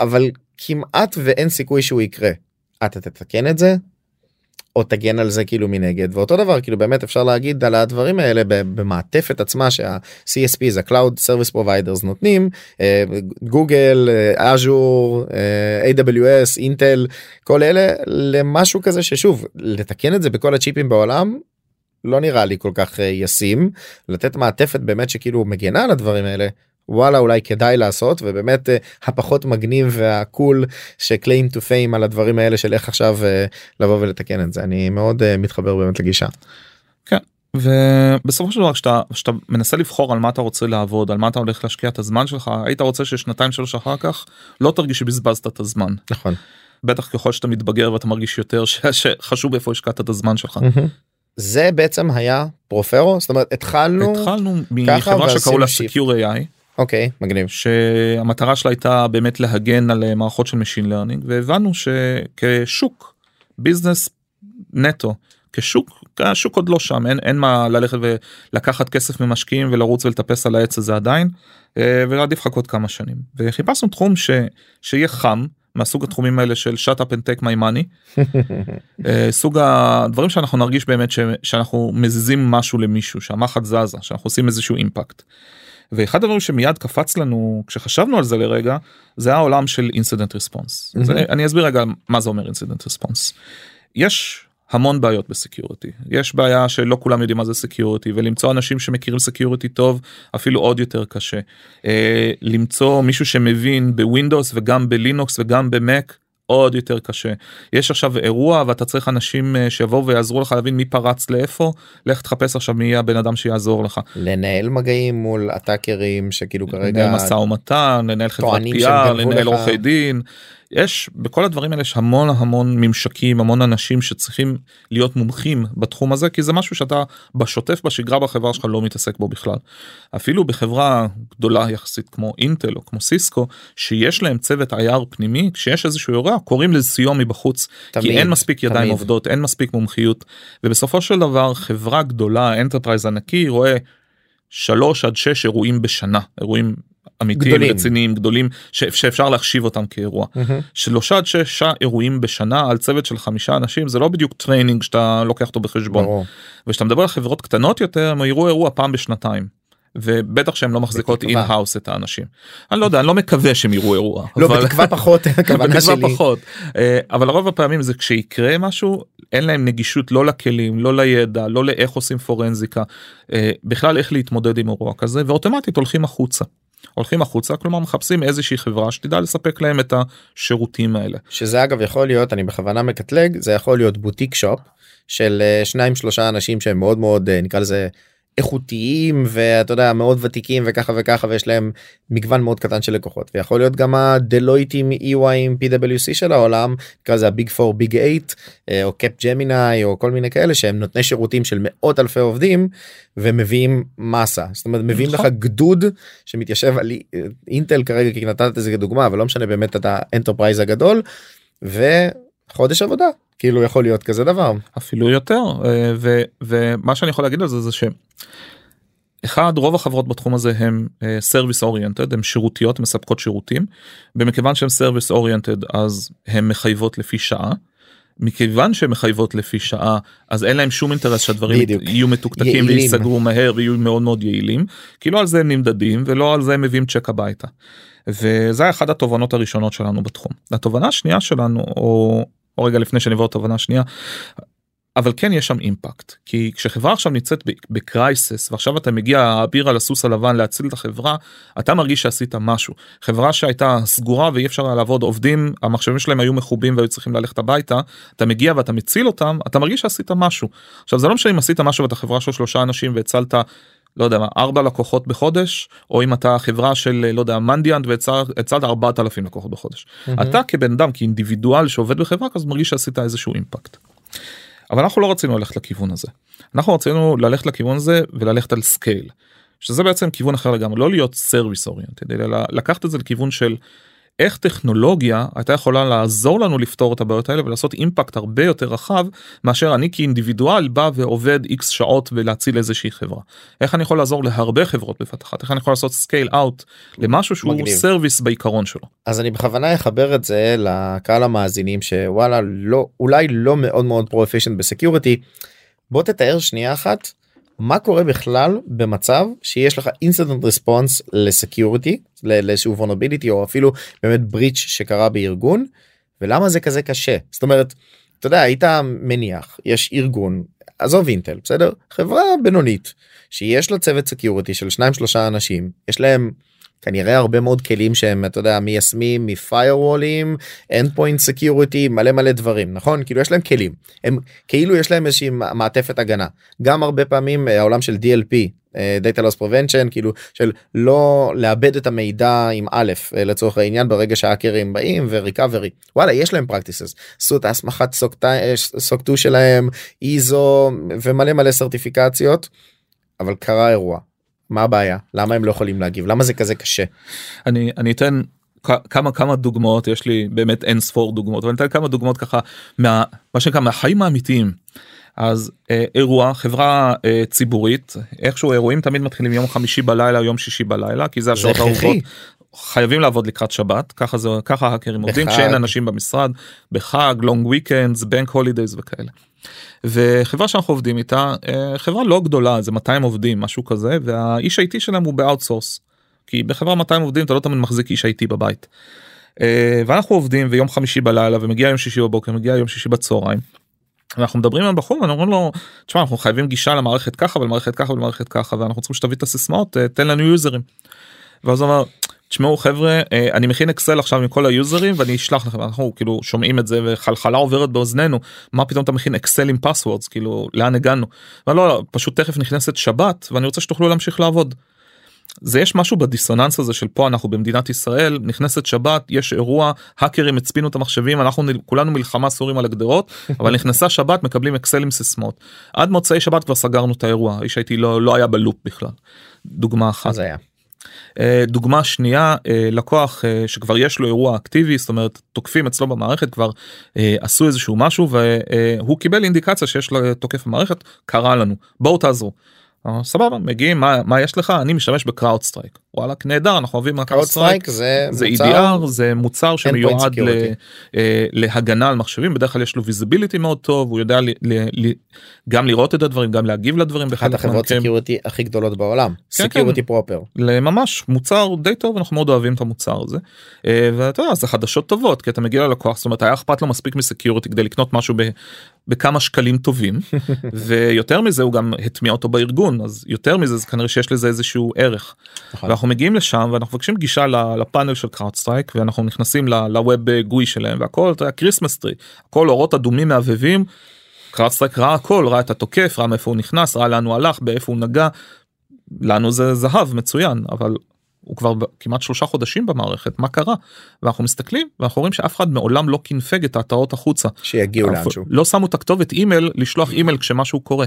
אבל כמעט ואין סיכוי שהוא יקרה. אתה תתקן את זה או תגן על זה כאילו מנגד ואותו דבר כאילו באמת אפשר להגיד על הדברים האלה במעטפת עצמה שה-CSP זה Cloud Service Providers נותנים גוגל אז'ור AWS אינטל כל אלה למשהו כזה ששוב לתקן את זה בכל הצ'יפים בעולם לא נראה לי כל כך אה, ישים. לתת מעטפת באמת שכאילו מגנה על הדברים האלה וואלה אולי כדאי לעשות ובאמת אה, הפחות מגניב והקול שקליים טו פיים על הדברים האלה של איך עכשיו אה, לבוא ולתקן את זה אני מאוד אה, מתחבר באמת לגישה. ובסופו של דבר כשאתה, כשאתה מנסה לבחור על מה אתה רוצה לעבוד על מה אתה הולך להשקיע את הזמן שלך היית רוצה ששנתיים שלוש אחר כך לא תרגיש שבזבזת את הזמן נכון. בטח ככל שאתה מתבגר ואתה מרגיש יותר ש- שחשוב איפה השקעת את הזמן שלך. זה בעצם היה פרופרו זאת אומרת התחלנו התחלנו מחברה שקראו לה Secure AI אוקיי מגניב. שהמטרה שלה הייתה באמת להגן על אה, מערכות של Machine Learning והבנו שכשוק ביזנס נטו כשוק השוק עוד לא שם אין, אין מה ללכת ולקחת כסף ממשקיעים ולרוץ ולטפס על העץ הזה עדיין אה, ולהעדיף לחכות כמה שנים. וחיפשנו תחום ש, שיהיה חם מהסוג התחומים האלה של shut up and take my money. אה, סוג הדברים שאנחנו נרגיש באמת ש, שאנחנו מזיזים משהו למישהו שהמחט זזה שאנחנו עושים איזשהו impact. ואחד הדברים שמיד קפץ לנו כשחשבנו על זה לרגע זה העולם של incident response. זה, אני אסביר רגע מה זה אומר incident response. יש המון בעיות ב security יש בעיה שלא כולם יודעים מה זה security ולמצוא אנשים שמכירים security טוב אפילו עוד יותר קשה. אה, למצוא מישהו שמבין בווינדוס וגם בלינוקס וגם במק עוד יותר קשה. יש עכשיו אירוע ואתה צריך אנשים אה, שיבואו ויעזרו לך להבין מי פרץ לאיפה, לך תחפש עכשיו מי יהיה הבן אדם שיעזור לך. לנהל מגעים מול הטאקרים שכאילו כרגע לנהל משא ומתן, לנהל חברת PR, גנבו לנהל. עורכי דין. יש בכל הדברים האלה יש המון המון ממשקים המון אנשים שצריכים להיות מומחים בתחום הזה כי זה משהו שאתה בשוטף בשגרה בחברה שלך לא מתעסק בו בכלל. אפילו בחברה גדולה יחסית כמו אינטל או כמו סיסקו שיש להם צוות IR פנימי כשיש איזשהו אירוע קוראים לזה סיוע מבחוץ תמיד, כי אין מספיק ידיים תמיד. עובדות אין מספיק מומחיות ובסופו של דבר חברה גדולה enterprise ענקי רואה שלוש עד שש אירועים בשנה אירועים אמיתיים גדולים. רציניים גדולים ש- שאפשר להחשיב אותם כאירוע מהמם. שלושה עד שישה אירועים בשנה על צוות של חמישה אנשים זה לא בדיוק training שאתה לוקח אותו בחשבון ברור. וכשאתה מדבר על חברות קטנות יותר הם יראו אירוע פעם בשנתיים. ובטח שהן לא מחזיקות בתקווה. in-house את האנשים. אני לא יודע אני לא מקווה שהם יראו אירוע. לא בתקווה פחות הכוונה בתקווה שלי. פחות אה, אבל רוב הפעמים זה כשיקרה משהו אין להם נגישות לא לכלים לא לידע לא לאיך עושים פורנזיקה אה, בכלל איך להתמודד עם אירוע כזה ואוטומטית הולכים החוצה. הולכים החוצה כלומר מחפשים איזושהי חברה שתדע לספק להם את השירותים האלה. שזה אגב יכול להיות אני בכוונה מקטלג זה יכול להיות בוטיק שופ של אה, שניים שלושה אנשים שהם מאוד מאוד אה, נקרא לזה איכותיים ואתה יודע מאוד ותיקים וככה וככה ויש להם מגוון מאוד קטן של לקוחות ויכול להיות גם הדלויטים EY PwC של העולם נקרא לזה הביג 4 ביג 8 אה, או קפ ג'מיני או כל מיני כאלה שהם נותני שירותים של מאות אלפי עובדים ומביאים מסה זאת אומרת מביאים לך נכון. גדוד שמתיישב על אי- אינטל כרגע כי נתת את זה כדוגמה אבל לא משנה באמת את ה enterprise הגדול וחודש עבודה כאילו יכול להיות כזה דבר אפילו יותר אה, ו, ומה שאני יכול להגיד על זה זה ש. אחד רוב החברות בתחום הזה הם service oriented הם שירותיות מספקות שירותים ומכיוון שהם service oriented אז הן מחייבות לפי שעה. מכיוון שהן מחייבות לפי שעה אז אין להם שום אינטרס שהדברים בדיוק. יהיו מתוקתקים. וייסגרו מהר ויהיו מאוד מאוד יעילים כי לא על זה הם נמדדים ולא על זה הם מביאים צ'ק הביתה. וזה אחת התובנות הראשונות שלנו בתחום. התובנה השנייה שלנו או, או רגע לפני שאני אעבור לתובנה השנייה אבל כן יש שם אימפקט כי כשחברה עכשיו נמצאת בקרייסס ועכשיו אתה מגיע האביר על הסוס הלבן להציל את החברה אתה מרגיש שעשית משהו חברה שהייתה סגורה ואי אפשר היה לעבוד עובדים המחשבים שלהם היו מחובים והיו צריכים ללכת הביתה אתה מגיע ואתה מציל אותם אתה מרגיש שעשית משהו עכשיו זה לא משנה אם עשית משהו ואתה חברה של שלושה אנשים והצלת. לא יודע מה ארבע לקוחות בחודש או אם אתה חברה של לא יודע Mandiant והצלת ארבעת אלפים לקוחות בחודש אתה כבן אדם כאינדיבידואל שעובד בחברה כזאת מרגיש שעשית איזשהו impact. אבל אנחנו לא רצינו ללכת לכיוון הזה. אנחנו רצינו ללכת לכיוון הזה וללכת על scale. שזה בעצם כיוון אחר לגמרי לא להיות service oriented אלא לקחת את זה לכיוון של איך טכנולוגיה הייתה יכולה לעזור לנו לפתור את הבעיות האלה ולעשות impact הרבה יותר רחב מאשר אני כאינדיבידואל בא ועובד איקס שעות ולהציל איזושהי חברה. איך אני יכול לעזור להרבה חברות בבת אחת איך אני יכול לעשות scale out למשהו שהוא מגניב. service בעיקרון שלו. אז אני בכוונה אחבר את זה לקהל המאזינים שוואלה לא אולי לא מאוד מאוד proficient ב security. בוא תתאר שנייה אחת מה קורה בכלל במצב שיש לך incident response ל security לאיזשהו vulnerability או אפילו באמת breach שקרה בארגון ולמה זה כזה קשה? זאת אומרת אתה יודע היית מניח יש ארגון עזוב אינטל בסדר? חברה בינונית שיש לה צוות security של שניים שלושה אנשים יש להם כנראה הרבה מאוד כלים שהם אתה יודע מיישמים מפיירוולים end point security מלא מלא דברים נכון? כאילו יש להם כלים. הם כאילו יש להם איזושהי מעטפת הגנה. גם הרבה פעמים אה, העולם של DLP אה, data loss prevention כאילו של לא לאבד את המידע עם א' אה, לצורך העניין ברגע שהאקרים באים ו recovery וואלה יש להם practices. עשו את ההסמכת סוק 2 שלהם איזו ומלא מלא סרטיפיקציות אבל קרה אירוע מה הבעיה למה הם לא יכולים להגיב למה זה כזה קשה אני אני אתן כמה כמה דוגמאות יש לי באמת אין ספור דוגמאות אבל אני אתן כמה דוגמאות ככה מה מה שנקרא מהחיים האמיתיים. אז אה, אירוע חברה אה, ציבורית איכשהו אירועים תמיד מתחילים יום חמישי בלילה יום שישי בלילה כי זה השעות. האהובות. חייבים לעבוד לקראת שבת ככה זה ככה האקרים עובדים בחג. כשאין אנשים במשרד בחג long weekends bank holidays וכאלה. וחברה שאנחנו עובדים איתה אה, חברה לא גדולה זה 200 עובדים משהו כזה והאיש ה IT שלהם הוא ב outsource. כי בחברה 200 עובדים אתה לא תמיד מחזיק איש IT בבית. אה, ואנחנו עובדים ויום חמישי בלילה ומגיע יום שישי בבוקר מגיע יום שישי בצהריים. ואנחנו מדברים עם הבחור ואנחנו אומרים לו תשמע אנחנו חייבים גישה למערכת ככה ולמערכת ככה ולמערכת ככה ואנחנו צריכים שתביא את הסיסמאות אה, תן לנו יוזרים. ואז הוא אמר תשמעו חבר'ה אה, אני מכין אקסל עכשיו עם כל היוזרים ואני אשלח לכם אנחנו כאילו שומעים את זה וחלחלה עוברת באוזנינו מה פתאום אתה מכין אקסל עם passwords כאילו לאן הגענו. אבל לא, לא פשוט תכף נכנסת שבת ואני רוצה שתוכלו להמשיך לעבוד. זה יש משהו בדיסוננס הזה של פה אנחנו במדינת ישראל נכנסת שבת יש אירוע האקרים הצפינו את המחשבים אנחנו כולנו מלחמה סורים על הגדרות אבל נכנסה שבת מקבלים אקסל עם סיסמאות עד מוצאי שבת כבר סגרנו את האירוע איש ה IT לא לא היה ב loop בכלל. דוגמה אחת. אז היה. אה, דוגמה שנייה אה, לקוח אה, שכבר יש לו אירוע אקטיבי זאת אומרת תוקפים אצלו במערכת כבר עשו איזשהו משהו והוא קיבל אינדיקציה שיש לו תוקף במערכת קרה לנו. בואו תעזרו. סבבה מגיעים מה מה יש לך? אני משתמש ב CrowdStrike וואלה נהדר אנחנו אוהבים CrowdStrike זה זה EDR זה מוצר שמיועד ל, אה, להגנה על מחשבים בדרך כלל יש לו visibility מאוד טוב הוא יודע ל, ל, ל, גם לראות את הדברים גם להגיב לדברים אחת החברות security הכי גדולות בעולם security proper ממש מוצר די טוב אנחנו מאוד אוהבים את המוצר הזה. אה, ואתה יודע זה חדשות טובות כי אתה מגיע ללקוח זאת אומרת היה אכפת לו מספיק מ security כדי לקנות משהו בכמה שקלים טובים ויותר מזה הוא גם הטמיע אותו בארגון אז יותר מזה זה כנראה שיש לזה איזשהו ערך. ואנחנו מגיעים לשם ואנחנו מבקשים גישה לפאנל של CrowdStrike ואנחנו נכנסים ל web GUI שלהם והכל אתה יודע Christmas tree הכל אורות אדומים מהבהבים. CrowdStrike ראה הכל ראה את התוקף ראה מאיפה הוא נכנס ראה לאן הוא הלך באיפה הוא נגע. לנו זה זהב מצוין אבל הוא כבר כמעט שלושה חודשים במערכת מה קרה ואנחנו מסתכלים ואנחנו רואים שאף אחד מעולם לא קינפג את ההתראות החוצה שיגיעו לאנשהו לא שמו את הכתובת אימייל לשלוח אימייל כשמשהו קורה.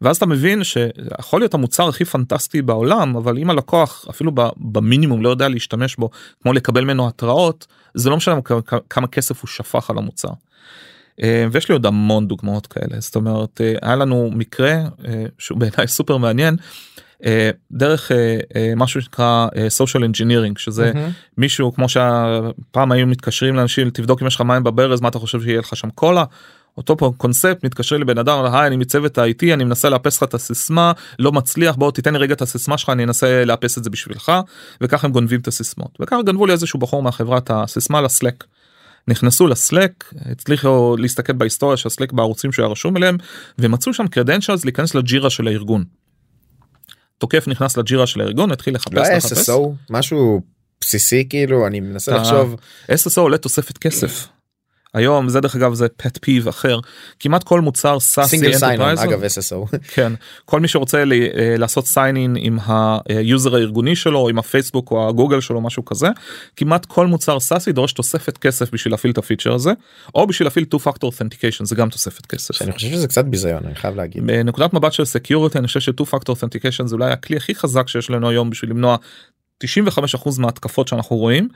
ואז אתה מבין שיכול להיות המוצר הכי פנטסטי בעולם אבל אם הלקוח אפילו במינימום לא יודע להשתמש בו כמו לקבל ממנו התראות זה לא משנה כמה כסף הוא שפך על המוצר. אה, ויש לי עוד המון דוגמאות כאלה זאת אומרת אה, היה לנו מקרה אה, שהוא בעיניי סופר מעניין דרך משהו שנקרא social engineering שזה mm-hmm. מישהו כמו שפעם היו מתקשרים לאנשים תבדוק אם יש לך מים בברז מה אתה חושב שיהיה לך שם קולה. אותו פה קונספט מתקשר לבן אדם היי אני מצוות ה-IT אני מנסה לאפס לך את הסיסמה לא מצליח בוא תיתן לי רגע את הסיסמה שלך אני אנסה לאפס את זה בשבילך וככה הם גונבים את הסיסמות וככה גנבו לי איזשהו בחור מהחברת הסיסמה לסלק. נכנסו לסלק הצליחו להסתכל בהיסטוריה של הסלק בערוצים שהיה רשום אליהם ומצאו שם קרדנצ'לס להיכנס לג'ירה של הארגון. תוקף נכנס לג'ירה של הארגון התחיל לחפש לא לחפש. SSO משהו בסיסי כאילו אני מנסה לחשוב. SSO עולה תוספת כסף. היום זה דרך אגב זה פט פיב אחר כמעט כל מוצר סאסי אגב SSO כן כל מי שרוצה לי, אה, לעשות sign in עם היוזר הארגוני שלו עם הפייסבוק או הגוגל שלו משהו כזה כמעט כל מוצר סאסי דורש תוספת כסף בשביל להפעיל את הפיצ'ר הזה או בשביל להפעיל 2 factor authentication זה גם תוספת כסף. אני חושב שזה קצת ביזיון אני חייב להגיד. בנקודת מבט של security אני חושב ש 2 factor authentication זה אולי הכלי הכי חזק שיש לנו היום בשביל למנוע 95% מההתקפות שאנחנו רואים.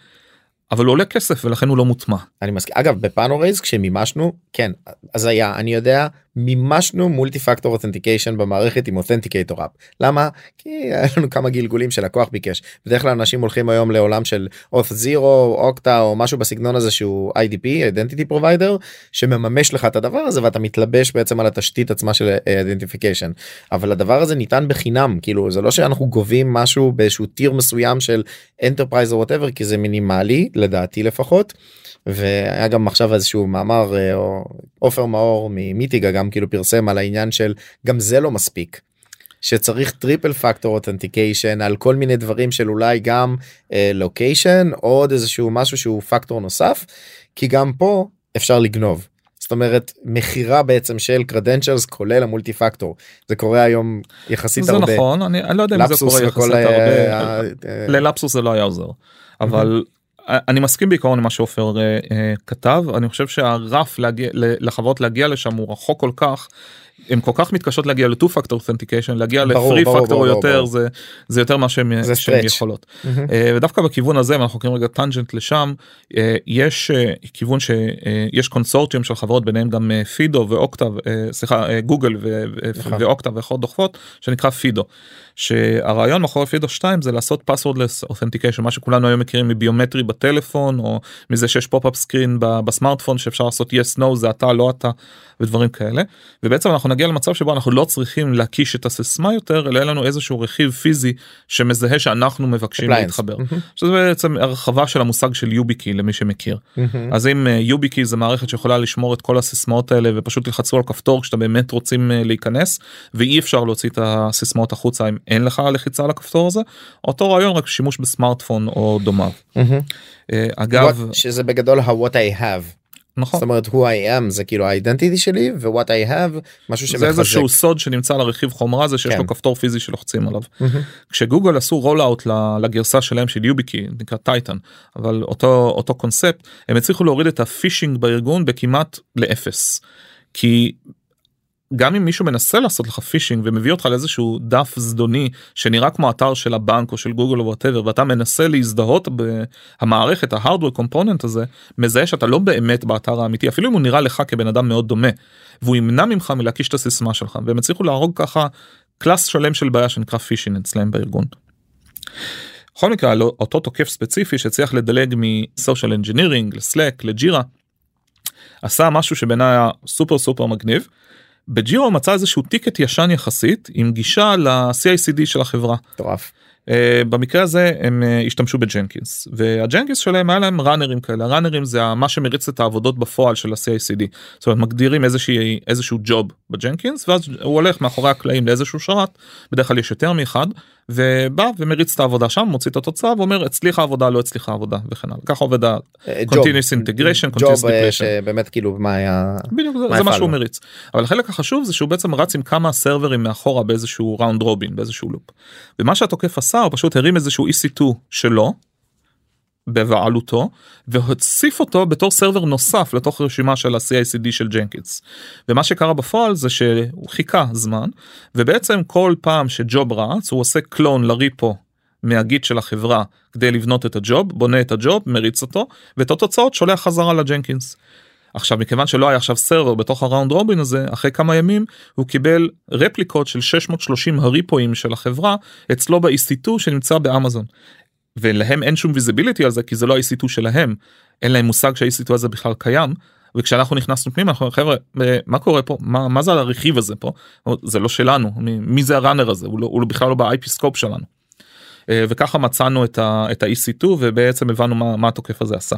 אבל הוא עולה כסף ולכן הוא לא מוטמע. אני מסכים אגב ב Panorays כשמימשנו כן אז היה אני יודע מימשנו multi factor authentication במערכת עם authenticator app למה? כי היה לנו כמה גלגולים שלקוח ביקש. בדרך כלל אנשים הולכים היום לעולם של אוף זירו אוקטה או משהו בסגנון הזה שהוא idp identity provider שמממש לך את הדבר הזה ואתה מתלבש בעצם על התשתית עצמה של identification. אבל הדבר הזה ניתן בחינם. כאילו זה לא שאנחנו גובים משהו באיזשהו tier מסוים של enterprise או whatever כי זה מינימלי לדעתי לפחות. והיה גם עכשיו איזשהו מאמר אה, או עופר מאור מ Mitiga גם כאילו פרסם על העניין של גם זה לא מספיק. שצריך triple factor authentication על כל מיני דברים של אולי גם location uh, עוד איזשהו משהו שהוא פקטור נוסף כי גם פה אפשר לגנוב. זאת אומרת מכירה בעצם של credentials כולל ה multi factor זה קורה היום יחסית זה הרבה. נכון אני, אני לא יודע אם זה קורה יחסית הרבה ללפסוס זה לא היה עוזר אבל אני מסכים בעיקרון עם מה שעופר uh, uh, כתב אני חושב שהרף להגיע לחברות להגיע לשם הוא רחוק כל כך הם כל כך מתקשות להגיע ל-2 factor authentication להגיע ל-3 factor או יותר ברור. זה זה יותר מה שהם יכולות mm-hmm. ודווקא בכיוון הזה אנחנו לוקחים רגע טנג'נט לשם uh, יש uh, כיוון שיש קונסורטיום של חברות ביניהם גם פידו ואוקטה uh, סליחה גוגל ואוקטה ואחרות דוחפות שנקרא פידו. שהרעיון מאחורי FIDO 2 זה לעשות passwordless authentication מה שכולנו היום מכירים מביומטרי בטלפון או מזה שיש pop-up screen בסמארטפון שאפשר לעשות yes no זה אתה לא אתה ודברים כאלה ובעצם אנחנו נגיע למצב שבו אנחנו לא צריכים להקיש את הסיסמה יותר אלא יש לנו איזשהו רכיב פיזי שמזהה שאנחנו מבקשים Appliance. להתחבר. מהמם. שזה בעצם הרחבה של המושג של YubiKey למי שמכיר. מהמם. אז אם YubiKey זה מערכת שיכולה לשמור את כל הסיסמאות האלה ופשוט תלחצו על כפתור כשאתם באמת רוצים אה, להיכנס ואי אפשר להוציא את הסיסמאות החוצה אם אין לך לחיצה על הכפתור הזה אותו רעיון רק שימוש בסמארטפון או דומיו. אה, אגב What- שזה בגדול ה-what I have. נכון זאת אומרת who I am זה כאילו ה identity שלי ו-what I have משהו זה שמחזק. איזשהו סוד שנמצא על הרכיב חומרה הזה שיש כן. לו כפתור פיזי שלוחצים עליו. מהמם. כשגוגל עשו roll out לגרסה שלהם של YubiKey נקרא Titan אבל אותו אותו קונספט הם הצליחו להוריד את הפישינג בארגון בכמעט לאפס. כי גם אם מישהו מנסה לעשות לך פישינג ומביא אותך לאיזשהו דף זדוני שנראה כמו אתר של הבנק או של גוגל או whatever ואתה מנסה להזדהות במערכת ה hardware component הזה מזהה שאתה לא באמת באתר האמיתי אפילו אם הוא נראה לך כבן אדם מאוד דומה והוא ימנע ממך מלהקיש את הסיסמה שלך והם הצליחו להרוג ככה class שלם של בעיה שנקרא פישינג אצלם בארגון. בכל מקרה אותו תוקף ספציפי שהצליח לדלג מ social engineering ל Slack ל Jira עשה משהו שבעיניי היה סופר סופר מגניב. ב Jira הוא מצא איזשהו ticket ישן יחסית עם גישה ל-CICD של החברה. מטורף. Uh, במקרה הזה הם uh, השתמשו ב Jenkins וה Jenkins שלהם היה להם runnerים כאלה runnerים זה מה שמריץ את העבודות בפועל של ה-CICD זאת אומרת מגדירים איזושהי איזשהו job ב Jenkins ואז הוא הולך מאחורי הקלעים לאיזשהו שרת בדרך כלל יש יותר מאחד ובא ומריץ את העבודה שם מוציא את התוצאה ואומר הצליחה עבודה לא הצליחה עבודה וכן הלאה ככה עובד ה... אה, integration, אה, integration. שבאמת כאילו מה היה. בדיוק מה זה מה? שהוא מריץ אבל החלק החשוב זה שהוא בעצם רץ עם כמה סרברים מאחורה באיזשהו ראונד רובין באיזשהו לופ. ומה שהתוקף עשה הוא פשוט הרים איזשהו EC2 שלו בבעלותו והוסיף אותו בתור סרבר נוסף לתוך רשימה של ה-CICD של ג'נקינס. ומה שקרה בפועל זה שהוא חיכה זמן ובעצם כל פעם שג'וב רץ הוא עושה קלון לריפו מה Git של החברה כדי לבנות את ה job בונה את ה job מריץ אותו ואת התוצאות שולח חזרה ל Jenkins. עכשיו מכיוון שלו היה עכשיו server בתוך ה round robin הזה אחרי כמה ימים הוא קיבל רפליקות של 630 ה repoאים של החברה אצלו ב-EC2 שנמצא באמזון. ולהם אין שום visibility על זה כי זה לא ה-EC2 שלהם אין להם מושג שה-EC2 הזה בכלל קיים. וכשאנחנו נכנסנו פנימה אנחנו אומרים, חבר'ה אה, מה קורה פה מה, מה זה הרכיב הזה פה זה לא שלנו מי, מי זה הראנר הזה הוא, לא, הוא בכלל לא ב-IP סקופ שלנו. אה, וככה מצאנו את ה- את ה-EC2 ובעצם הבנו מה, מה התוקף הזה עשה.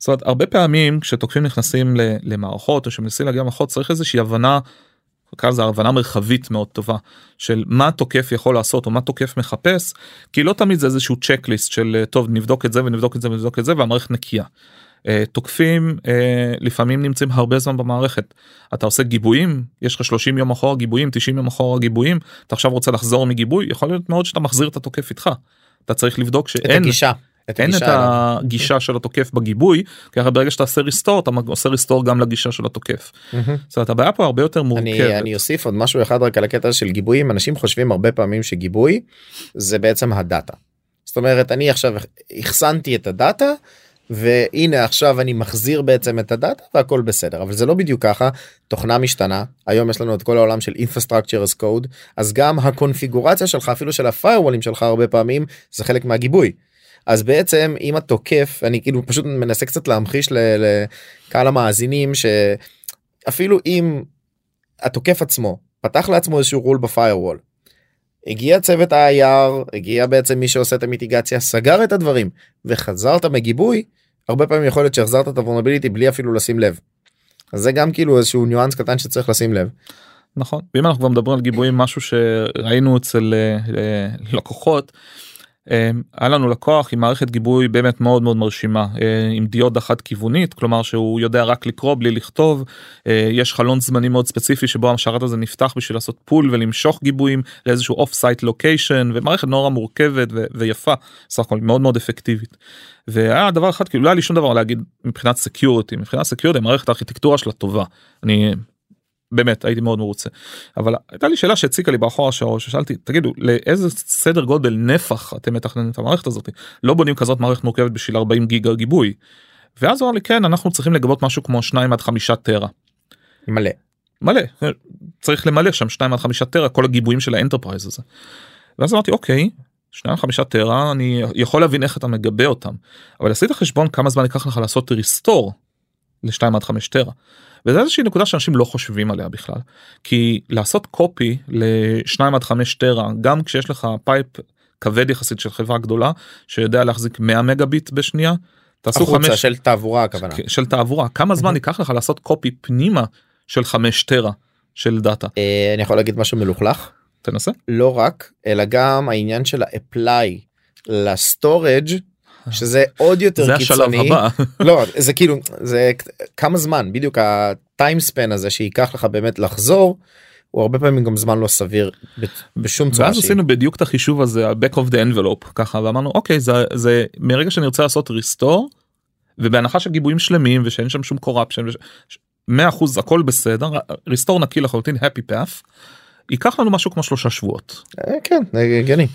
זאת אומרת הרבה פעמים כשתוקפים נכנסים למערכות או שמנסים להגיע למערכות צריך איזושהי הבנה. נקרא לזה הבנה מרחבית מאוד טובה של מה תוקף יכול לעשות או מה תוקף מחפש כי לא תמיד זה איזשהו צ'קליסט של אה, טוב נבדוק את זה ונבדוק את זה ונבדוק את זה והמערכת נקייה. אה, תוקפים אה, לפעמים נמצאים הרבה זמן במערכת אתה עושה גיבויים יש לך 30 יום אחורה גיבויים 90 יום אחורה גיבויים אתה עכשיו רוצה לחזור מגיבוי יכול להיות מאוד שאתה מחזיר את התוקף איתך. אתה צריך לבדוק את שאין הגישה. אין את הגישה של התוקף בגיבוי הרי ברגע שאתה עושה ריסטור אתה עושה ריסטור גם לגישה של התוקף. זאת אומרת הבעיה פה הרבה יותר מורכבת. אני אוסיף עוד משהו אחד רק על הקטע של גיבויים אנשים חושבים הרבה פעמים שגיבוי זה בעצם הדאטה. זאת אומרת אני עכשיו אחסנתי את הדאטה והנה עכשיו אני מחזיר בעצם את הדאטה והכל בסדר אבל זה לא בדיוק ככה תוכנה משתנה היום יש לנו את כל העולם של infrastructure as code אז גם הקונפיגורציה שלך אפילו של הפיירוולים שלך הרבה פעמים זה חלק מהגיבוי. אז בעצם אם התוקף אני כאילו פשוט מנסה קצת להמחיש לקהל המאזינים שאפילו אם התוקף עצמו פתח לעצמו איזשהו רול בפיירוול. הגיע צוות ה-IR, הגיע בעצם מי שעושה את המיטיגציה, סגר את הדברים וחזרת מגיבוי, הרבה פעמים יכול להיות שהחזרת את ה vulnerability בלי אפילו לשים לב. אז זה גם כאילו איזשהו ניואנס קטן שצריך לשים לב. נכון ואם אנחנו כבר מדברים על גיבויים משהו שראינו אצל אה, אה, לקוחות. אה, היה לנו לקוח עם מערכת גיבוי באמת מאוד מאוד מרשימה אה, עם דיודה חד כיוונית כלומר שהוא יודע רק לקרוא בלי לכתוב אה, יש חלון זמנים מאוד ספציפי שבו השרת הזה נפתח בשביל לעשות pull ולמשוך גיבויים לאיזשהו off-site location ומערכת נורא מורכבת ו- ויפה סך הכל מאוד מאוד אפקטיבית. והיה דבר אחד כאילו לא היה לי שום דבר להגיד מבחינת security מבחינת security מערכת הארכיטקטורה שלה טובה אני באמת הייתי מאוד מרוצה אבל הייתה לי שאלה שהציקה לי באחורי הראש ששאלתי תגידו לאיזה סדר גודל נפח אתם מתכננים את המערכת הזאת לא בונים כזאת מערכת מורכבת בשביל 40 גיגה גיבוי. ואז הוא אמר לי כן אנחנו צריכים לגבות משהו כמו 2 עד 5 טרה מלא. מלא צריך למלא שם 2 עד 5 טרה כל הגיבויים של ה enterprise הזה. ואז אמרתי אוקיי 2 עד 5 טרה אני יכול להבין איך אתה מגבה אותם אבל עשית חשבון כמה זמן ייקח לך לעשות restore ל-2 עד 5 טרה וזה איזושהי נקודה שאנשים לא חושבים עליה בכלל כי לעשות copy לשניים עד חמש טרה גם כשיש לך pipe כבד יחסית של חברה גדולה שיודע להחזיק 100 מגה ביט בשנייה. תעשו החוצה חמש של תעבורה הכוונה. של תעבורה כמה זמן ייקח לך לעשות copy פנימה של חמש טרה של דאטה אני יכול להגיד משהו מלוכלך תנסה לא רק אלא גם העניין של ה-apply לסטורג' שזה עוד יותר זה השלב קיצוני. הבא לא זה כאילו זה כמה זמן בדיוק הטיימספן הזה שייקח לך באמת לחזור הוא הרבה פעמים גם זמן לא סביר בשום צורה ואז שהיא. עשינו בדיוק את החישוב הזה ה-back of the envelope ככה ואמרנו אוקיי זה זה מרגע שאני רוצה לעשות restore ובהנחה של גיבויים שלמים ושאין שם שום corruption ש- 100% הכל בסדר restore נקי לחלוטין happy path. ייקח לנו משהו כמו שלושה שבועות אה, כן הגיוני.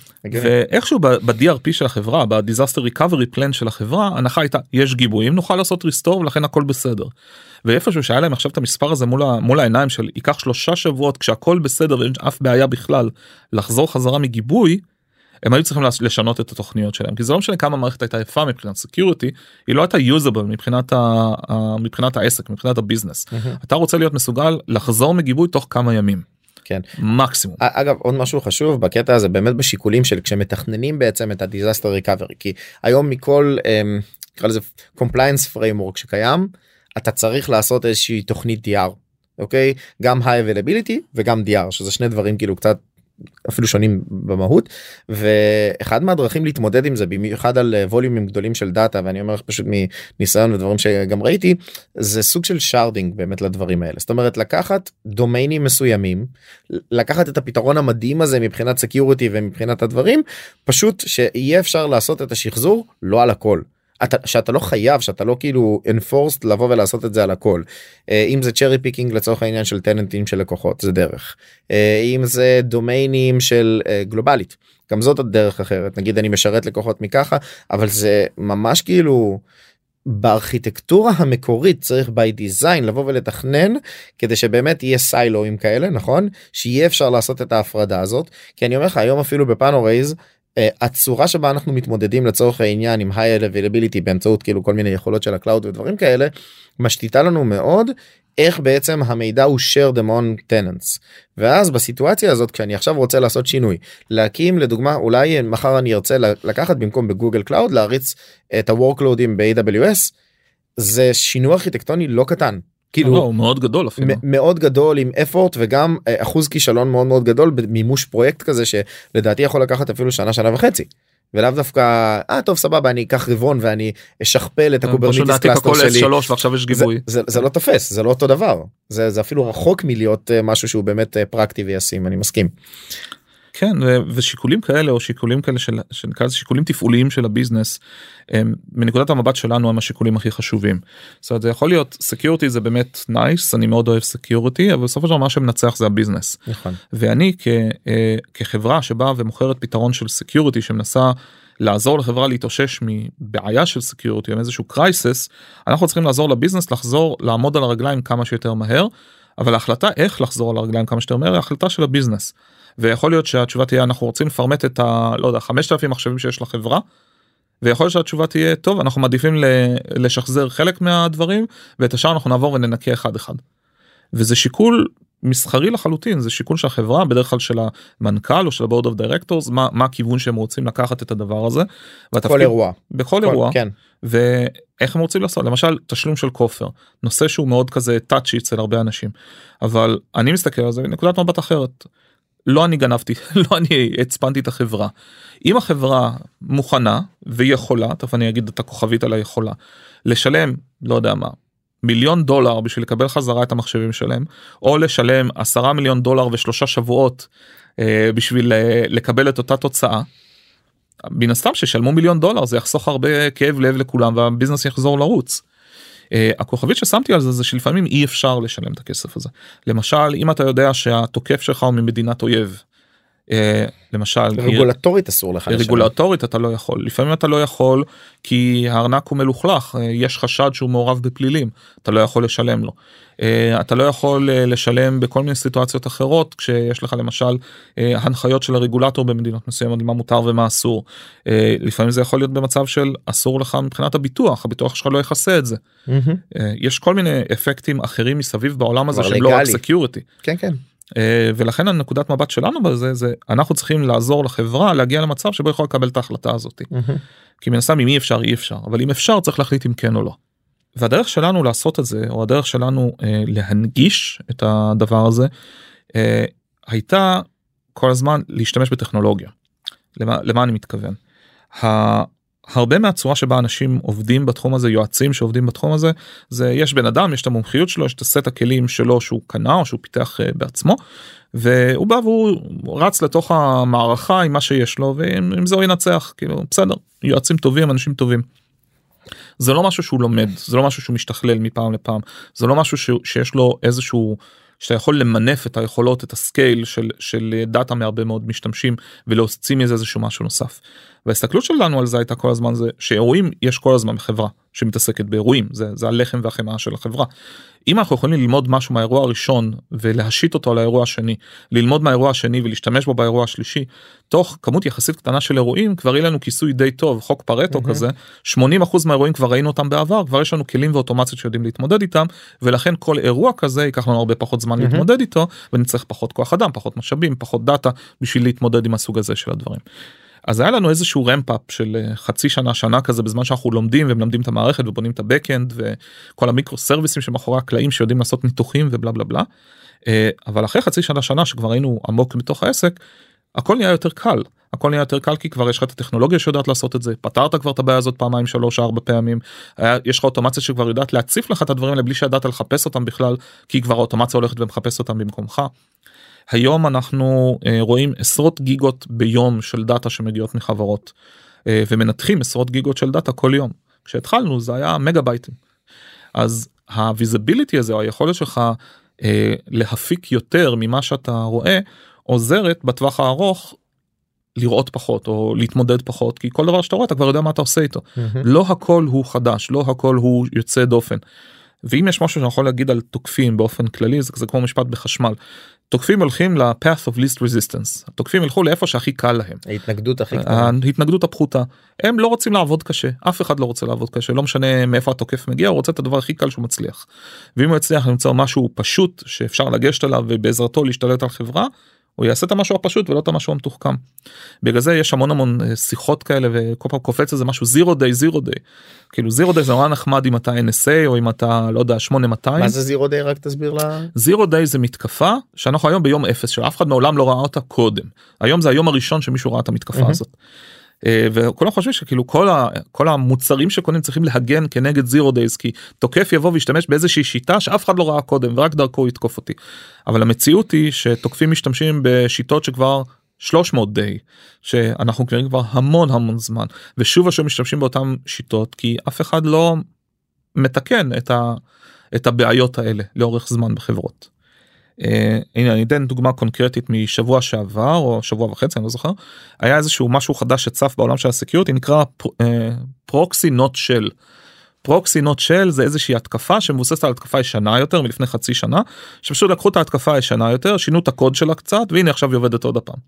ואיכשהו ב-DRP של החברה ב-disaster recovery plan של החברה הנחה הייתה יש גיבויים נוכל לעשות restore ולכן הכל בסדר. ואיפשהו שהיה להם עכשיו את המספר הזה מול, מול העיניים של ייקח שלושה שבועות כשהכל בסדר ואין אף בעיה בכלל לחזור חזרה מגיבוי. הם היו צריכים לש- לשנות את התוכניות שלהם כי זה לא משנה כמה המערכת הייתה יפה מבחינת security היא לא הייתה usable מבחינת, ה, מבחינת העסק מבחינת ה business מהמם. אתה רוצה להיות מסוגל לחזור מגיבוי תוך כמה ימים כן. מקסימום אגב עוד משהו חשוב בקטע הזה באמת בשיקולים של כשמתכננים בעצם את ה disaster recovery כי היום מכל אמ, נקרא לזה compliance framework שקיים אתה צריך לעשות איזושהי תוכנית DR אוקיי גם high availability וגם DR שזה שני דברים כאילו קצת אפילו שונים במהות ואחד מהדרכים להתמודד עם זה במיוחד על אה, volumeים גדולים של data ואני אומר לך פשוט מניסיון ודברים שגם ראיתי זה סוג של sharding באמת לדברים האלה זאת אומרת לקחת דומיינים מסוימים לקחת את הפתרון המדהים הזה מבחינת security ומבחינת הדברים פשוט שיהיה אפשר לעשות את השחזור לא על הכל. אתה שאתה לא חייב שאתה לא כאילו enforced לבוא ולעשות את זה על הכל. אה, אם זה cherry picking לצורך העניין של tenantים של לקוחות זה דרך. אה, אם זה דומיינים של אה, גלובלית גם זאת עוד דרך אחרת. נגיד אני משרת לקוחות מככה אבל זה ממש כאילו בארכיטקטורה המקורית צריך by design לבוא ולתכנן כדי שבאמת יהיה siloאים כאלה נכון? שיהיה אפשר לעשות את ההפרדה הזאת. כי אני אומר לך היום אפילו ב Panorays הצורה שבה אנחנו מתמודדים לצורך העניין עם high availability באמצעות כאילו כל מיני יכולות של ה cloud ודברים כאלה משתיתה לנו מאוד איך בעצם המידע הוא shared among tenants ואז בסיטואציה הזאת כשאני עכשיו רוצה לעשות שינוי להקים לדוגמה אולי מחר אני ארצה לקחת במקום ב Google Cloud להריץ את ה-workloadים ב-AWS זה שינוי ארכיטקטוני לא קטן. כאילו לא, הוא מאוד גדול אפילו. מאוד גדול עם effort וגם אה, אחוז כישלון מאוד מאוד גדול במימוש פרויקט כזה שלדעתי יכול לקחת אפילו שנה שנה וחצי. ולאו דווקא אה טוב סבבה אני אקח רבעון ואני אשכפל את ה Kubernetes cluster שלי. שלוש ועכשיו יש גיבוי. זה, זה, זה לא תופס זה לא אותו דבר זה, זה אפילו רחוק מלהיות אה, משהו שהוא באמת אה, פרקטי וישים אני מסכים. כן ושיקולים כאלה או שיקולים כאלה של שנקרא לזה שיקולים תפעוליים של ה business הם מנקודת המבט שלנו הם השיקולים הכי חשובים. זאת אומרת זה יכול להיות security זה באמת nice אני מאוד אוהב security אבל בסופו של דבר מה שמנצח זה ה business. נכון. ואני כ, אה, כחברה שבאה ומוכרת פתרון של security שמנסה לעזור לחברה להתאושש מבעיה של security או איזשהו crisis אנחנו צריכים לעזור ל business לחזור לעמוד על הרגליים כמה שיותר מהר אבל ההחלטה איך לחזור על הרגליים כמה שיותר מהר היא החלטה של ה business. ויכול להיות שהתשובה תהיה אנחנו רוצים לפרמט את ה... לא יודע 5,000 מחשבים שיש לחברה. ויכול להיות שהתשובה תהיה טוב אנחנו מעדיפים לשחזר חלק מהדברים ואת השאר אנחנו נעבור וננקה אחד אחד. וזה שיקול מסחרי לחלוטין זה שיקול של החברה בדרך כלל של המנכ"ל או של ה board of directors מה מה הכיוון שהם רוצים לקחת את הדבר הזה. בכל אירוע. בכל כל, אירוע. כן. ואיך הם רוצים לעשות למשל תשלום של כופר נושא שהוא מאוד כזה touchy אצל הרבה אנשים אבל אני מסתכל על זה מנקודת מבט אחרת. לא אני גנבתי לא אני הצפנתי את החברה. אם החברה מוכנה ויכולה תכף אני אגיד את הכוכבית על היכולה לשלם לא יודע מה מיליון דולר בשביל לקבל חזרה את המחשבים שלהם או לשלם עשרה מיליון דולר ושלושה שבועות אה, בשביל אה, לקבל את אותה תוצאה. מן הסתם ששלמו מיליון דולר זה יחסוך הרבה כאב לב לכולם והביזנס יחזור לרוץ. Uh, הכוכבית ששמתי על זה זה שלפעמים אי אפשר לשלם את הכסף הזה. למשל אם אתה יודע שהתוקף שלך הוא ממדינת אויב. אה, למשל רגולטורית אסור לך. רגולטורית אתה לא יכול לפעמים אתה לא יכול כי הארנק הוא מלוכלך אה, יש חשד שהוא מעורב בפלילים אתה לא יכול לשלם לו. אה, אתה לא יכול לשלם בכל מיני סיטואציות אחרות כשיש לך למשל הנחיות של הרגולטור במדינות מסוימות מה מותר ומה אסור. לפעמים זה יכול להיות במצב של אסור לך מבחינת הביטוח הביטוח שלך לא יכסה את זה. יש כל מיני אפקטים אחרים מסביב בעולם הזה שהם לא רק. security. כן כן. אה, ולכן הנקודת מבט שלנו בזה זה אנחנו צריכים לעזור לחברה להגיע למצב שבו יכול לקבל את ההחלטה הזאת. מהמם. כי מן הסתם אם אי אפשר אי אפשר אבל אם אפשר צריך להחליט אם כן או לא. והדרך שלנו לעשות את זה או הדרך שלנו אה, להנגיש את הדבר הזה אה, הייתה כל הזמן להשתמש בטכנולוגיה. למה, למה אני מתכוון? ה, הרבה מהצורה שבה אנשים עובדים בתחום הזה יועצים שעובדים בתחום הזה זה יש בן אדם יש את המומחיות שלו יש את הסט הכלים שלו שהוא קנה או שהוא פיתח אה, בעצמו והוא בא והוא רץ לתוך המערכה עם מה שיש לו ועם זה הוא ינצח כאילו בסדר יועצים טובים אנשים טובים. זה לא משהו שהוא לומד זה לא משהו שהוא משתכלל מפעם לפעם זה לא משהו ש, שיש לו איזשהו שאתה יכול למנף את היכולות את ה scale של של data מהרבה מאוד משתמשים ולהוציא מזה איזשהו משהו נוסף. וההסתכלות שלנו על זה הייתה כל הזמן זה שאירועים יש כל הזמן בחברה שמתעסקת באירועים זה זה הלחם והחמאה של החברה. אם אנחנו יכולים ללמוד משהו מהאירוע הראשון ולהשית אותו על האירוע השני ללמוד מהאירוע השני ולהשתמש בו באירוע השלישי תוך כמות יחסית קטנה של אירועים כבר יהיה לנו כיסוי די טוב חוק פרטו מהמם. כזה 80% מהאירועים כבר ראינו אותם בעבר כבר יש לנו כלים ואוטומציות שיודעים להתמודד איתם ולכן כל אירוע כזה ייקח לנו הרבה פחות זמן מהמם. להתמודד איתו ונצטרך פחות כוח אדם פחות משאבים פחות דאטה בשביל להתמודד עם הסוג הזה של הדברים. אז היה לנו איזשהו רמפ-אפ של אה, חצי שנה שנה כזה בזמן שאנחנו לומדים ומלמדים את המערכת ובונים את הבקאנד וכל המיקרו סרוויסים שמאחורי הקלעים שיודעים לעשות ניתוחים ובלה בלה בלה. אה, אבל אחרי חצי שנה שנה שכבר היינו עמוק בתוך העסק הכל נהיה יותר קל הכל נהיה יותר קל כי כבר יש לך את הטכנולוגיה שיודעת לעשות את זה פתרת כבר את הבעיה הזאת פעמיים שלוש ארבע פעמים היה, יש לך אוטומציה שכבר יודעת להציף לך את הדברים האלה בלי שידעת לחפש אותם בכלל כי כבר האוטומציה הולכת ומחפש אותם במקומך. היום אנחנו אה, רואים עשרות גיגות ביום של data שמגיעות מחברות אה, ומנתחים עשרות גיגות של data כל יום. כשהתחלנו זה היה מגה בייטים. אז ה visibility הזה או היכולת שלך אה, להפיק יותר ממה שאתה רואה עוזרת בטווח הארוך לראות פחות או להתמודד פחות כי כל דבר שאתה רואה אתה כבר יודע מה אתה עושה איתו מהמם. לא הכל הוא חדש לא הכל הוא יוצא דופן. ואם יש משהו שאני יכול להגיד על תוקפים באופן כללי זה, זה כמו משפט בחשמל. תוקפים הולכים ל-path of least resistance התוקפים ילכו לאיפה שהכי קל להם ההתנגדות הכי קטנה. ההתנגדות הפחותה הם לא רוצים לעבוד קשה אף אחד לא רוצה לעבוד קשה לא משנה מאיפה התוקף מגיע הוא רוצה את הדבר הכי קל שהוא מצליח. ואם הוא יצליח למצוא משהו פשוט שאפשר לגשת אליו ובעזרתו להשתלט על חברה הוא יעשה את המשהו הפשוט ולא את המשהו המתוחכם. בגלל זה יש המון המון אה, שיחות כאלה וכל פעם קופץ איזה משהו zero day zero day. כאילו zero day זה נורא נחמד אם אתה NSA או אם אתה לא יודע 8200. מה זה זירו דיי רק תסביר לה. זירו דיי זה מתקפה שאנחנו היום ביום אפס שאף אחד מעולם לא ראה אותה קודם היום זה היום הראשון שמישהו ראה את המתקפה מהמם. הזאת. אה, וכולם חושבים שכאילו כל, ה, כל המוצרים שקונים צריכים להגן כנגד זירו דייז כי תוקף יבוא וישתמש באיזושהי שיטה שאף אחד לא ראה קודם ורק דרכו יתקוף אותי. אבל המציאות היא שתוקפים משתמשים בשיטות שכבר 300 דיי שאנחנו מכירים כבר המון המון זמן ושוב ושוב משתמשים באותן שיטות כי אף אחד לא מתקן את, ה, את הבעיות האלה לאורך זמן בחברות. Uh, הנה אני אתן דוגמה קונקרטית משבוע שעבר או שבוע וחצי אני לא זוכר היה איזשהו משהו חדש שצף בעולם של הסקיורטי נקרא פרוקסי נוט של. פרוקסי נוט של זה איזושהי התקפה שמבוססת על התקפה ישנה יותר מלפני חצי שנה שפשוט לקחו את ההתקפה הישנה יותר שינו את הקוד שלה קצת והנה עכשיו היא עובדת עוד הפעם.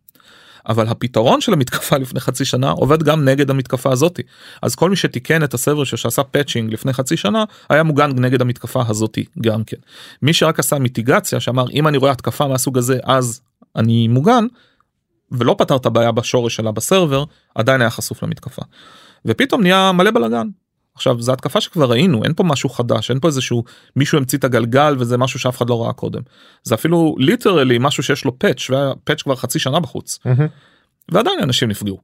אבל הפתרון של המתקפה לפני חצי שנה עובד גם נגד המתקפה הזאתי אז כל מי שתיקן את ה server שלו שעשה patching לפני חצי שנה היה מוגן נגד המתקפה הזאתי גם כן. מי שרק עשה מיטיגציה שאמר אם אני רואה התקפה מהסוג הזה אז אני מוגן ולא פתר את הבעיה בשורש שלה ב server עדיין היה חשוף למתקפה. ופתאום נהיה מלא בלאגן. עכשיו זו התקפה שכבר ראינו אין פה משהו חדש אין פה איזשהו מישהו המציא את הגלגל וזה משהו שאף אחד לא ראה קודם זה אפילו literally משהו שיש לו patch וה patch כבר חצי שנה בחוץ מהמם. ועדיין אנשים נפגעו.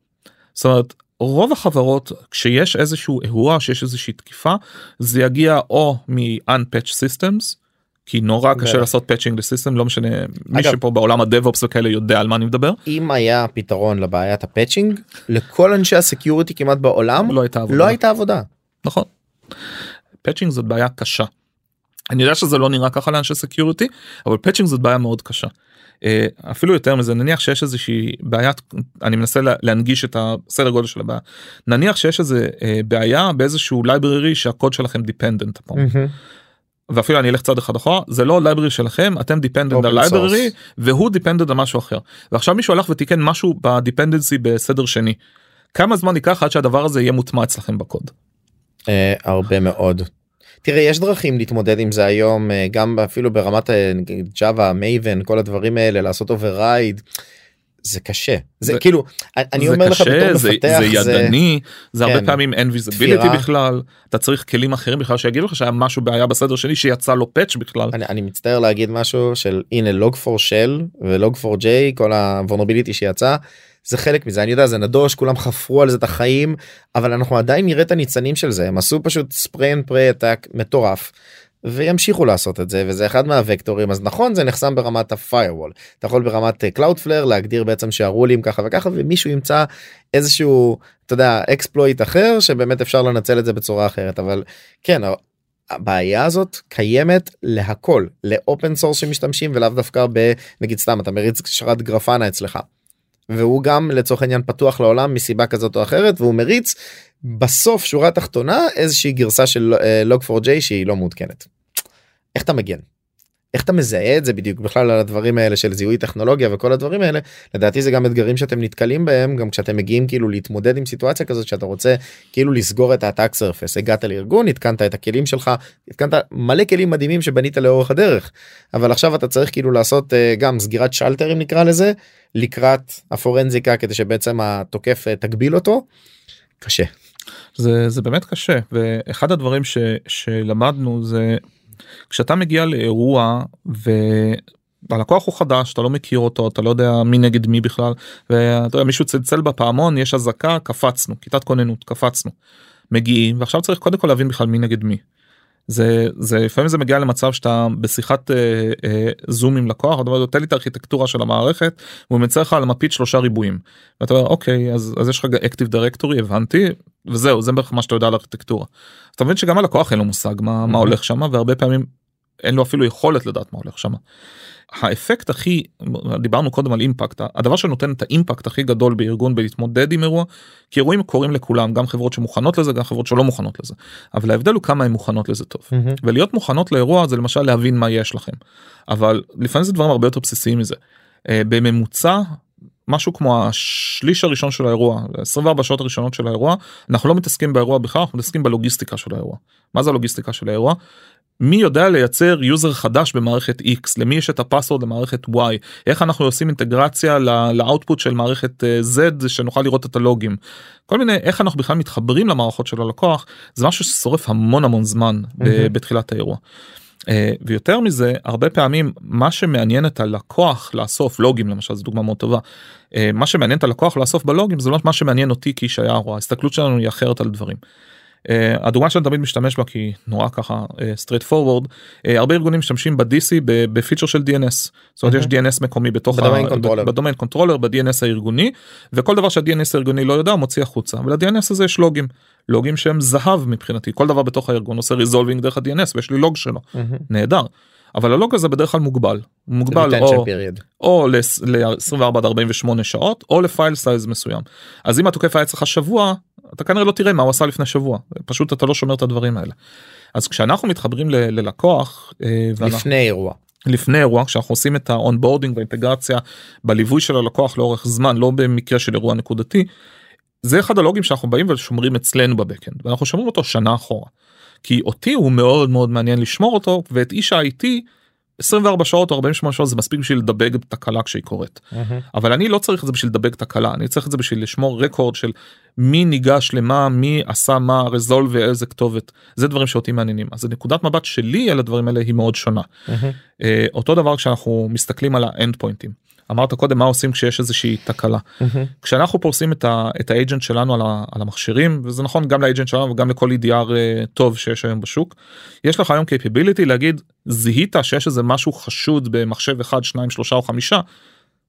זאת אומרת רוב החברות כשיש איזשהו אירוע שיש איזושהי תקיפה זה יגיע או מ-unpatch systems כי נורא קשה לעשות patching ל system לא משנה מי שפה בעולם ה DevOps וכאלה יודע על מה אני מדבר אם היה פתרון לבעיית ה patching לכל אנשי ה security כמעט בעולם לא הייתה עבודה לא הייתה עבודה. נכון. patching זאת בעיה קשה. אני יודע שזה לא נראה ככה לאנשי security אבל patching זאת בעיה מאוד קשה. אה, אפילו יותר מזה נניח שיש איזושהי בעיה אני מנסה לה- להנגיש את הסדר גודל של הבעיה נניח שיש איזה אה, בעיה באיזשהו library שהקוד שלכם dependent upon. מהמם. ואפילו אני אלך צעד אחד אחורה זה לא library שלכם אתם dependent על library והוא dependent על משהו אחר ועכשיו מישהו הלך ותיקן משהו ב dependency בסדר שני. כמה זמן ייקח עד שהדבר הזה יהיה מוטמע אצלכם בקוד. אה, הרבה מאוד. תראה יש דרכים להתמודד עם זה היום אה, גם אפילו ברמת Java Maven כל הדברים האלה לעשות override. זה קשה זה זה- כאילו אני זה אומר לך קשה, בתור זה, מפתח זה ידני זה הרבה כן. פעמים אין visibility. בכלל אתה צריך כלים אחרים בכלל שיגידו לך שהיה משהו בעיה בסדר שני שיצא לו patch בכלל. אני, אני מצטער להגיד משהו של הנה Log4Shell ו Log4j כל ה vulnerability שיצא זה חלק מזה אני יודע זה נדוש כולם חפרו על זה את החיים אבל אנחנו עדיין נראה את הניצנים של זה הם עשו פשוט spray and pray עתק מטורף. וימשיכו לעשות את זה וזה אחד מהווקטורים אז נכון זה נחסם ברמת ה-firewall אתה יכול ברמת Cloudflare להגדיר בעצם שהרולים ככה וככה ומישהו ימצא איזשהו אתה יודע exploit אחר שבאמת אפשר לנצל את זה בצורה אחרת אבל כן הבעיה הזאת קיימת להכל ל open source שמשתמשים ולאו דווקא בנגיד סתם אתה מריץ שרת Grafana אצלך. והוא גם לצורך העניין פתוח לעולם מסיבה כזאת או אחרת והוא מריץ בסוף שורה תחתונה איזושהי גרסה של לוג 4j שהיא לא מעודכנת. איך אתה מגן? איך אתה מזהה את זה בדיוק בכלל על הדברים האלה של זיהוי טכנולוגיה וכל הדברים האלה לדעתי זה גם אתגרים שאתם נתקלים בהם גם כשאתם מגיעים כאילו להתמודד עם סיטואציה כזאת שאתה רוצה כאילו לסגור את האטאק סרפס הגעת לארגון התקנת את הכלים שלך התקנת מלא כלים מדהימים שבנית לאורך הדרך אבל עכשיו אתה צריך כאילו לעשות אה, גם סגירת שלטרים נקרא לזה לקראת הפורנזיקה כדי שבעצם התוקף אה, תגביל אותו. קשה. זה זה באמת קשה ואחד הדברים ש, שלמדנו זה כשאתה מגיע לאירוע והלקוח הוא חדש אתה לא מכיר אותו אתה לא יודע מי נגד מי בכלל ואתה יודע מישהו צלצל בפעמון יש אזעקה קפצנו כיתת כוננות קפצנו מגיעים ועכשיו צריך קודם כל להבין בכלל מי נגד מי. זה זה לפעמים זה מגיע למצב שאתה בשיחת אה, אה, זום עם לקוח אתה אומר תן לי את הארכיטקטורה של המערכת והוא מצייר לך על מפית שלושה ריבועים. ואתה אומר אוקיי אז, אז יש לך אקטיב דירקטורי הבנתי וזהו זה בערך מה שאתה יודע על ארכיטקטורה. אתה מבין שגם הלקוח אין לו מושג מה, מה הולך שם והרבה פעמים אין לו אפילו יכולת לדעת מה הולך שם. האפקט הכי דיברנו קודם על אימפקט הדבר שנותן את האימפקט הכי גדול בארגון בלהתמודד עם אירוע כי אירועים קורים לכולם גם חברות שמוכנות לזה גם חברות שלא מוכנות לזה. אבל ההבדל הוא כמה הן מוכנות לזה טוב. ולהיות מוכנות לאירוע זה למשל להבין מה יש לכם. אבל לפעמים זה דברים הרבה יותר בסיסיים מזה. אה, בממוצע משהו כמו השליש הראשון של האירוע 24 שעות הראשונות של האירוע אנחנו לא מתעסקים באירוע בכלל אנחנו מתעסקים בלוגיסטיקה של האירוע. מה זה הלוגיסטיקה של האירוע? מי יודע לייצר user חדש במערכת x? למי יש את ה password למערכת y? איך אנחנו עושים אינטגרציה לאוטפוט של מערכת אה, z שנוכל לראות את הלוגים? כל מיני איך אנחנו בכלל מתחברים למערכות של הלקוח זה משהו ששורף המון המון זמן מהמם. בתחילת האירוע. אה, ויותר מזה הרבה פעמים מה שמעניין את הלקוח לאסוף לוגים למשל זו דוגמה מאוד טובה אה, מה שמעניין את הלקוח לאסוף בלוגים זה לא מה שמעניין אותי כאיש היער או ההסתכלות שלנו היא אחרת על דברים. Uh, הדוגמה שאני תמיד משתמש בה כי היא נורא ככה straight uh, forward uh, הרבה ארגונים משתמשים ב-DC ב feature של DNS זאת אומרת יש DNS מקומי בתוך ב domain controller. ב-DNS הארגוני וכל דבר שה-DNS הארגוני לא יודע הוא מוציא החוצה. ול-DNS הזה יש לוגים. לוגים שהם זהב מבחינתי. כל דבר בתוך הארגון עושה resolving דרך ה-DNS ויש לי log שלו. נהדר. אבל ה log הזה בדרך כלל מוגבל. מוגבל או, או ל-24 עד 48 שעות או ל file size מסוים. אז אם התוקף היה אצלך שבוע אתה כנראה לא תראה מה הוא עשה לפני שבוע פשוט אתה לא שומר את הדברים האלה. אז כשאנחנו מתחברים ל- ללקוח אה, ואנחנו- לפני אירוע. לפני אירוע כשאנחנו עושים את ה onboarding והאינטגרציה בליווי של הלקוח לאורך זמן לא במקרה של אירוע נקודתי. זה אחד הלוגים שאנחנו באים ושומרים אצלנו ב backend ואנחנו שומרים אותו שנה אחורה. כי אותי הוא מאוד מאוד מעניין לשמור אותו ואת איש ה-IT 24 שעות או 48 שעות זה מספיק בשביל לדבג תקלה כשהיא קורית. אבל אני לא צריך את זה בשביל לדבג תקלה אני צריך את זה בשביל לשמור רקורד של מי ניגש למה מי עשה מה רזולב ואיזה כתובת. זה דברים שאותי מעניינים. אז נקודת מבט שלי על הדברים האלה היא מאוד שונה. אה, אותו דבר כשאנחנו מסתכלים על האנד פוינטים אמרת קודם מה עושים כשיש איזושהי תקלה כשאנחנו פורסים את, ה, את האג'נט שלנו על, ה, על המכשירים וזה נכון גם לאג'נט שלנו וגם לכל EDR אה, טוב שיש היום בשוק יש לך היום capability להגיד זיהית שיש איזה משהו חשוד במחשב אחד שניים שלושה או חמישה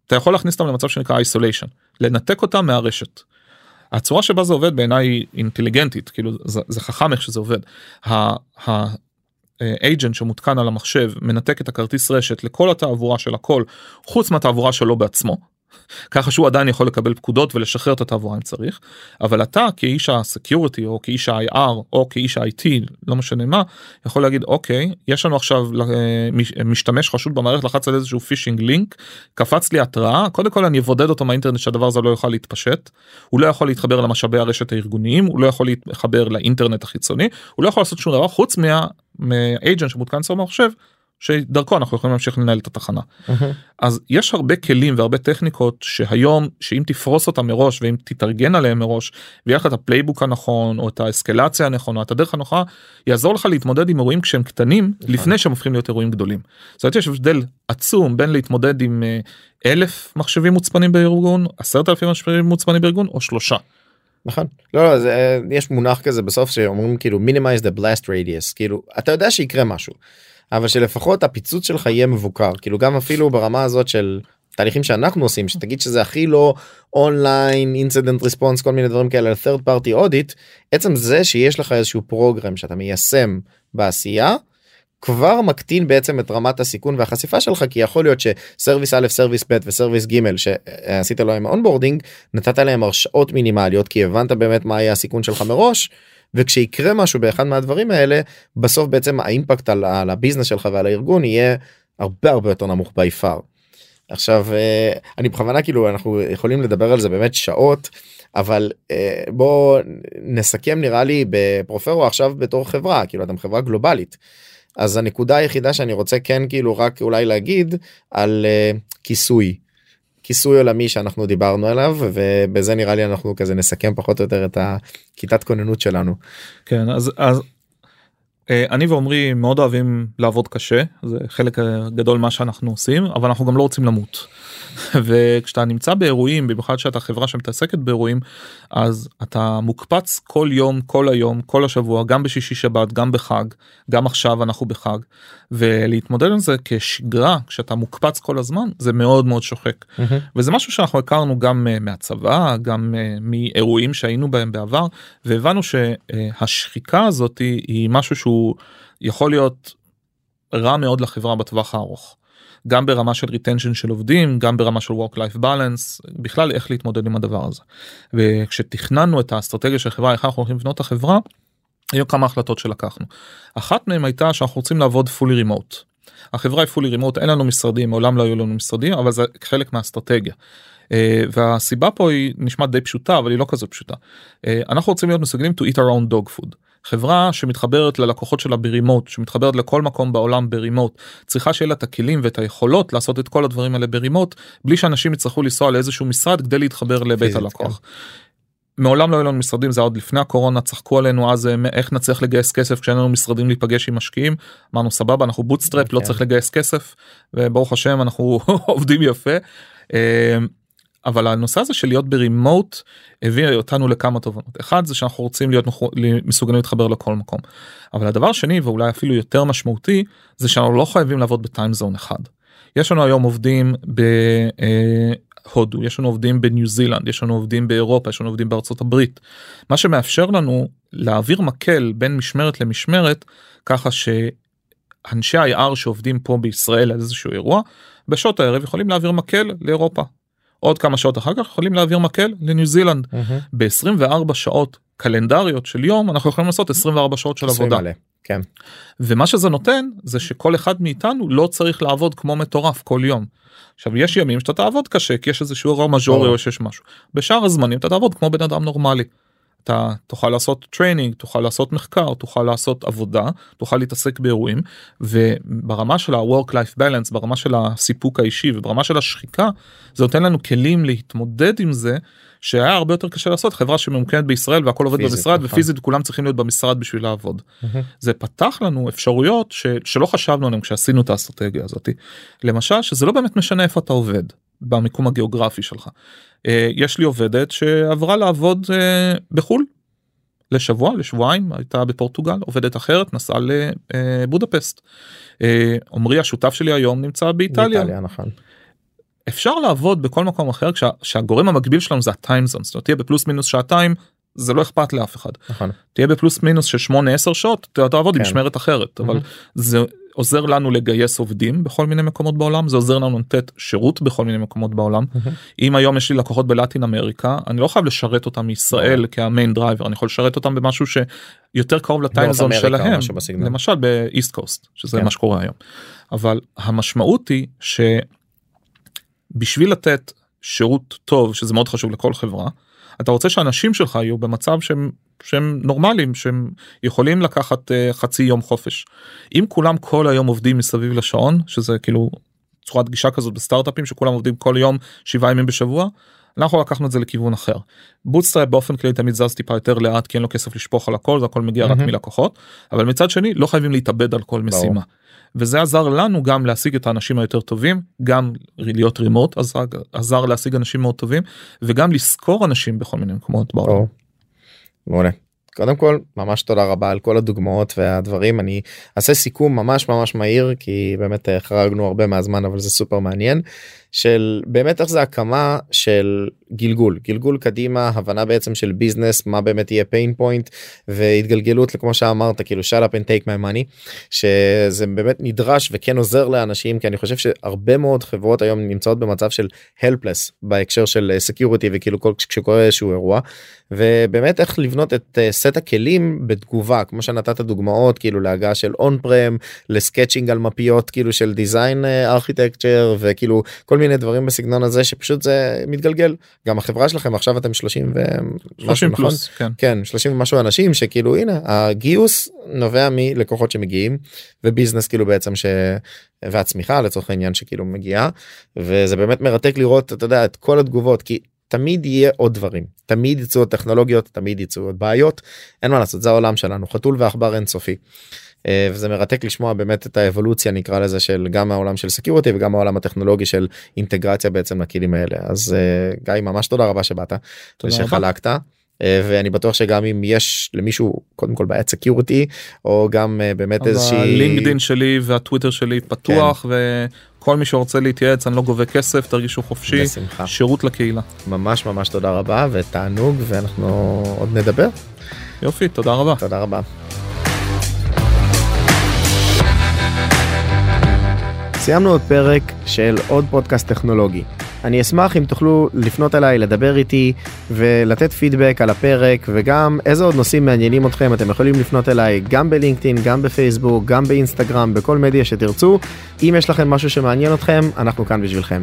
אתה יכול להכניס אותם למצב שנקרא isolation לנתק אותם מהרשת. הצורה שבה זה עובד בעיניי אינטליגנטית כאילו זה, זה חכם איך שזה עובד. ה, ה, אייג'נט שמותקן על המחשב מנתק את הכרטיס רשת לכל התעבורה של הכל חוץ מהתעבורה שלו בעצמו. ככה שהוא עדיין יכול לקבל פקודות ולשחרר את התעבורה אם צריך אבל אתה כאיש הסקיוריטי או כאיש ה-IR או כאיש ה-IT לא משנה מה יכול להגיד אוקיי יש לנו עכשיו אה, מש- משתמש חשוד במערכת לחץ על איזשהו phishing link קפץ לי התראה קודם כל אני אבודד אותו מהאינטרנט שהדבר הזה לא יוכל להתפשט הוא לא יכול להתחבר למשאבי הרשת הארגוניים הוא לא יכול להתחבר לאינטרנט החיצוני הוא לא יכול לעשות שום דבר חוץ מה- מה agent שמותקן אצלו במחשב שדרכו אנחנו יכולים להמשיך לנהל את התחנה. אז יש הרבה כלים והרבה טכניקות שהיום שאם תפרוס אותם מראש ואם תתארגן עליהם מראש ויהיה לך את ה playbook הנכון או את האסקלציה הנכונה את הדרך הנכונה יעזור לך להתמודד עם אירועים כשהם קטנים לפני שהם הופכים להיות אירועים גדולים. זאת אומרת יש הבדל עצום בין להתמודד עם אה, אלף מחשבים מוצפנים בארגון עשרת אלפים מחשבים מוצפנים בארגון או שלושה. נכון לא, לא זה, יש מונח כזה בסוף שאומרים כאילו minimize the blast radius כאילו אתה יודע שיקרה משהו אבל שלפחות הפיצוץ שלך יהיה מבוקר כאילו גם אפילו ברמה הזאת של תהליכים שאנחנו עושים שתגיד שזה הכי לא online incident response כל מיני דברים כאלה third party audit עצם זה שיש לך איזשהו program שאתה מיישם בעשייה. כבר מקטין בעצם את רמת הסיכון והחשיפה שלך כי יכול להיות ש service א' service ב' ו service ג' שעשית לו עם onboarding נתת להם הרשאות מינימליות כי הבנת באמת מה היה הסיכון שלך מראש וכשיקרה משהו באחד מהדברים האלה בסוף בעצם ה impact על, על ה business שלך ועל הארגון יהיה הרבה הרבה יותר נמוך by far. עכשיו אה, אני בכוונה כאילו אנחנו יכולים לדבר על זה באמת שעות אבל אה, בוא נסכם נראה לי בפרופרו עכשיו בתור חברה כאילו אתם חברה גלובלית. אז הנקודה היחידה שאני רוצה כן כאילו רק אולי להגיד על uh, כיסוי. כיסוי עולמי שאנחנו דיברנו עליו ובזה נראה לי אנחנו כזה נסכם פחות או יותר את הכיתת כוננות שלנו. כן אז אז אה, אני ועמרי מאוד אוהבים לעבוד קשה זה חלק אה, גדול מה שאנחנו עושים אבל אנחנו גם לא רוצים למות. וכשאתה נמצא באירועים במיוחד שאתה חברה שמתעסקת באירועים אז אתה מוקפץ כל יום כל היום כל השבוע גם בשישי שבת גם בחג גם עכשיו אנחנו בחג. ולהתמודד עם זה כשגרה כשאתה מוקפץ כל הזמן זה מאוד מאוד שוחק. וזה משהו שאנחנו הכרנו גם uh, מהצבא גם uh, מאירועים שהיינו בהם בעבר והבנו שהשחיקה הזאת היא משהו שהוא יכול להיות רע מאוד לחברה בטווח הארוך. גם ברמה של retention של עובדים גם ברמה של work life balance בכלל איך להתמודד עם הדבר הזה. וכשתכננו את האסטרטגיה של החברה איך אנחנו הולכים לבנות את החברה היו כמה החלטות שלקחנו. אחת מהן הייתה שאנחנו רוצים לעבוד fully remote. החברה היא fully remote אין לנו משרדים מעולם לא היו לנו משרדים אבל זה חלק מהאסטרטגיה. Uh, והסיבה פה היא נשמעת די פשוטה אבל היא לא כזו פשוטה. Uh, אנחנו רוצים להיות מסוגלים to eat our own dog food. חברה שמתחברת ללקוחות שלה ב remote שמתחברת לכל מקום בעולם ב remote צריכה שיהיה לה את הכלים ואת היכולות לעשות את כל הדברים האלה ב remote בלי שאנשים יצטרכו לנסוע לאיזשהו משרד כדי להתחבר לבית הלקוח. מעולם לא היו לנו משרדים זה עוד לפני הקורונה צחקו עלינו אז איך נצליח לגייס כסף כשאין לנו משרדים להיפגש עם משקיעים אמרנו סבבה אנחנו bootstrap לא כן. צריך לגייס כסף וברוך השם אנחנו עובדים יפה. אה, אבל הנושא הזה של להיות ב remote הביא אותנו לכמה תובנות אחד זה שאנחנו רוצים להיות מסוגלים להתחבר לכל מקום אבל הדבר השני ואולי אפילו יותר משמעותי זה שאנחנו לא חייבים לעבוד בטיים זון אחד. יש לנו היום עובדים בהודו יש לנו עובדים בניו זילנד יש לנו עובדים באירופה יש לנו עובדים בארצות הברית מה שמאפשר לנו להעביר מקל בין משמרת למשמרת ככה שאנשי ה-IR שעובדים פה בישראל על איזשהו אירוע בשעות הערב יכולים להעביר מקל לאירופה. עוד כמה שעות אחר כך יכולים להעביר מקל לניו זילנד ב-24 שעות קלנדריות של יום אנחנו יכולים לעשות 24 שעות של עבודה. מלא, כן. ומה שזה נותן זה שכל אחד מאיתנו לא צריך לעבוד כמו מטורף כל יום. עכשיו יש ימים שאתה תעבוד קשה כי יש איזשהו אירוע מז'ורי. או שיש משהו. בשאר הזמנים אתה תעבוד כמו בן אדם נורמלי. אתה תוכל לעשות training תוכל לעשות מחקר תוכל לעשות עבודה תוכל להתעסק באירועים וברמה של ה-work life balance ברמה של הסיפוק האישי וברמה של השחיקה זה נותן לנו כלים להתמודד עם זה שהיה הרבה יותר קשה לעשות חברה שממוקמת בישראל והכל עובד פיזית, במשרד נכון. ופיזית כולם צריכים להיות במשרד בשביל לעבוד. זה פתח לנו אפשרויות ש, שלא חשבנו עליהן כשעשינו את האסטרטגיה הזאת. למשל שזה לא באמת משנה איפה אתה עובד במיקום הגיאוגרפי שלך. אה, יש לי עובדת שעברה לעבוד אה, בחו"ל. לשבוע לשבועיים הייתה בפורטוגל עובדת אחרת נסעה לבודפסט. אה, עמרי השותף שלי היום נמצא באיטליה. באיטליה, נכון. אפשר לעבוד בכל מקום אחר כשה, שהגורם המקביל שלנו זה ה time zone זאת אומרת תהיה בפלוס מינוס שעתיים זה לא אכפת לאף אחד נכון. תהיה בפלוס מינוס של 8-10 שעות אתה תעבוד כן. במשמרת אחרת אבל מהמם. זה עוזר לנו לגייס עובדים בכל מיני מקומות בעולם זה עוזר לנו לתת שירות בכל מיני מקומות בעולם מהמם. אם היום יש לי לקוחות בלטין אמריקה אני לא חייב לשרת אותם מישראל כה main driver אני יכול לשרת אותם במשהו שיותר קרוב ל time zone אמריקה או שלהם. למשל ב East Coast שזה כן. מה שקורה היום אבל המשמעות היא שבשביל לתת שירות טוב שזה מאוד חשוב לכל חברה אתה רוצה שאנשים שלך יהיו במצב שהם שהם נורמליים שהם יכולים לקחת uh, חצי יום חופש. אם כולם כל היום עובדים מסביב לשעון שזה כאילו צורת גישה כזאת בסטארט-אפים שכולם עובדים כל יום שבעה ימים בשבוע. אנחנו לקחנו את זה לכיוון אחר. bootstrap באופן כללי תמיד זז טיפה יותר לאט כי אין לו כסף לשפוך על הכל זה הכל מגיע רק מהמם. מלקוחות אבל מצד שני לא חייבים להתאבד על כל משימה. וזה עזר לנו גם להשיג את האנשים היותר טובים גם להיות רימוט עזר, עזר להשיג אנשים מאוד טובים וגם לשכור אנשים בכל מיני מקומות בעולם. מעולה. קודם כל ממש תודה רבה על כל הדוגמאות והדברים אני אעשה סיכום ממש ממש מהיר כי באמת אה, חרגנו הרבה מהזמן אבל זה סופר מעניין של באמת איך זה הקמה של גלגול. גלגול קדימה הבנה בעצם של ביזנס מה באמת יהיה pain point והתגלגלות כמו שאמרת כאילו shut up and take my money שזה באמת נדרש וכן עוזר לאנשים כי אני חושב שהרבה מאוד חברות היום נמצאות במצב של helpless בהקשר של אה, security וכאילו כל כשקורה איזשהו אירוע. ובאמת איך לבנות את אה, סט הכלים בתגובה כמו שנתת דוגמאות כאילו להגעה של און פרם לסקצ'ינג על מפיות כאילו של דיזיין ארכיטקצ'ר וכאילו כל מיני דברים בסגנון הזה שפשוט זה מתגלגל גם החברה שלכם עכשיו אתם 30 ומשהו 30 נכון פלוס כן. כן 30 ומשהו אנשים שכאילו הנה הגיוס נובע מלקוחות שמגיעים וביזנס כאילו בעצם ש... והצמיחה לצורך העניין שכאילו מגיעה וזה באמת מרתק לראות אתה יודע את כל התגובות כי תמיד יהיה עוד דברים תמיד יצאו עוד טכנולוגיות תמיד יצאו עוד בעיות אין מה לעשות זה העולם שלנו חתול ועכבר אינסופי. אה, וזה מרתק לשמוע באמת את האבולוציה נקרא לזה של גם העולם של סקיורטי וגם העולם הטכנולוגי של אינטגרציה בעצם לכלים האלה אז אה, גיא ממש תודה רבה שבאת תודה רבה. ושחלקת. אה, ואני בטוח שגם אם יש למישהו קודם כל בעיית סקיורטי או גם באמת איזושהי הלינקדין שלי והטוויטר שלי פתוח וכל מי שרוצה להתייעץ אני לא גובה כסף תרגישו חופשי בשמחה. שירות לקהילה. ממש ממש תודה רבה ותענוג ואנחנו עוד נדבר יופי תודה רבה. תודה רבה. סיימנו עוד פרק של עוד פודקאסט טכנולוגי. אני אשמח אם תוכלו לפנות אליי, לדבר איתי ולתת פידבק על הפרק וגם איזה עוד נושאים מעניינים אתכם אתם יכולים לפנות אליי גם בלינקדאין, גם בפייסבוק, גם באינסטגרם, בכל מדיה שתרצו. אם יש לכם משהו שמעניין אתכם, אנחנו כאן בשבילכם.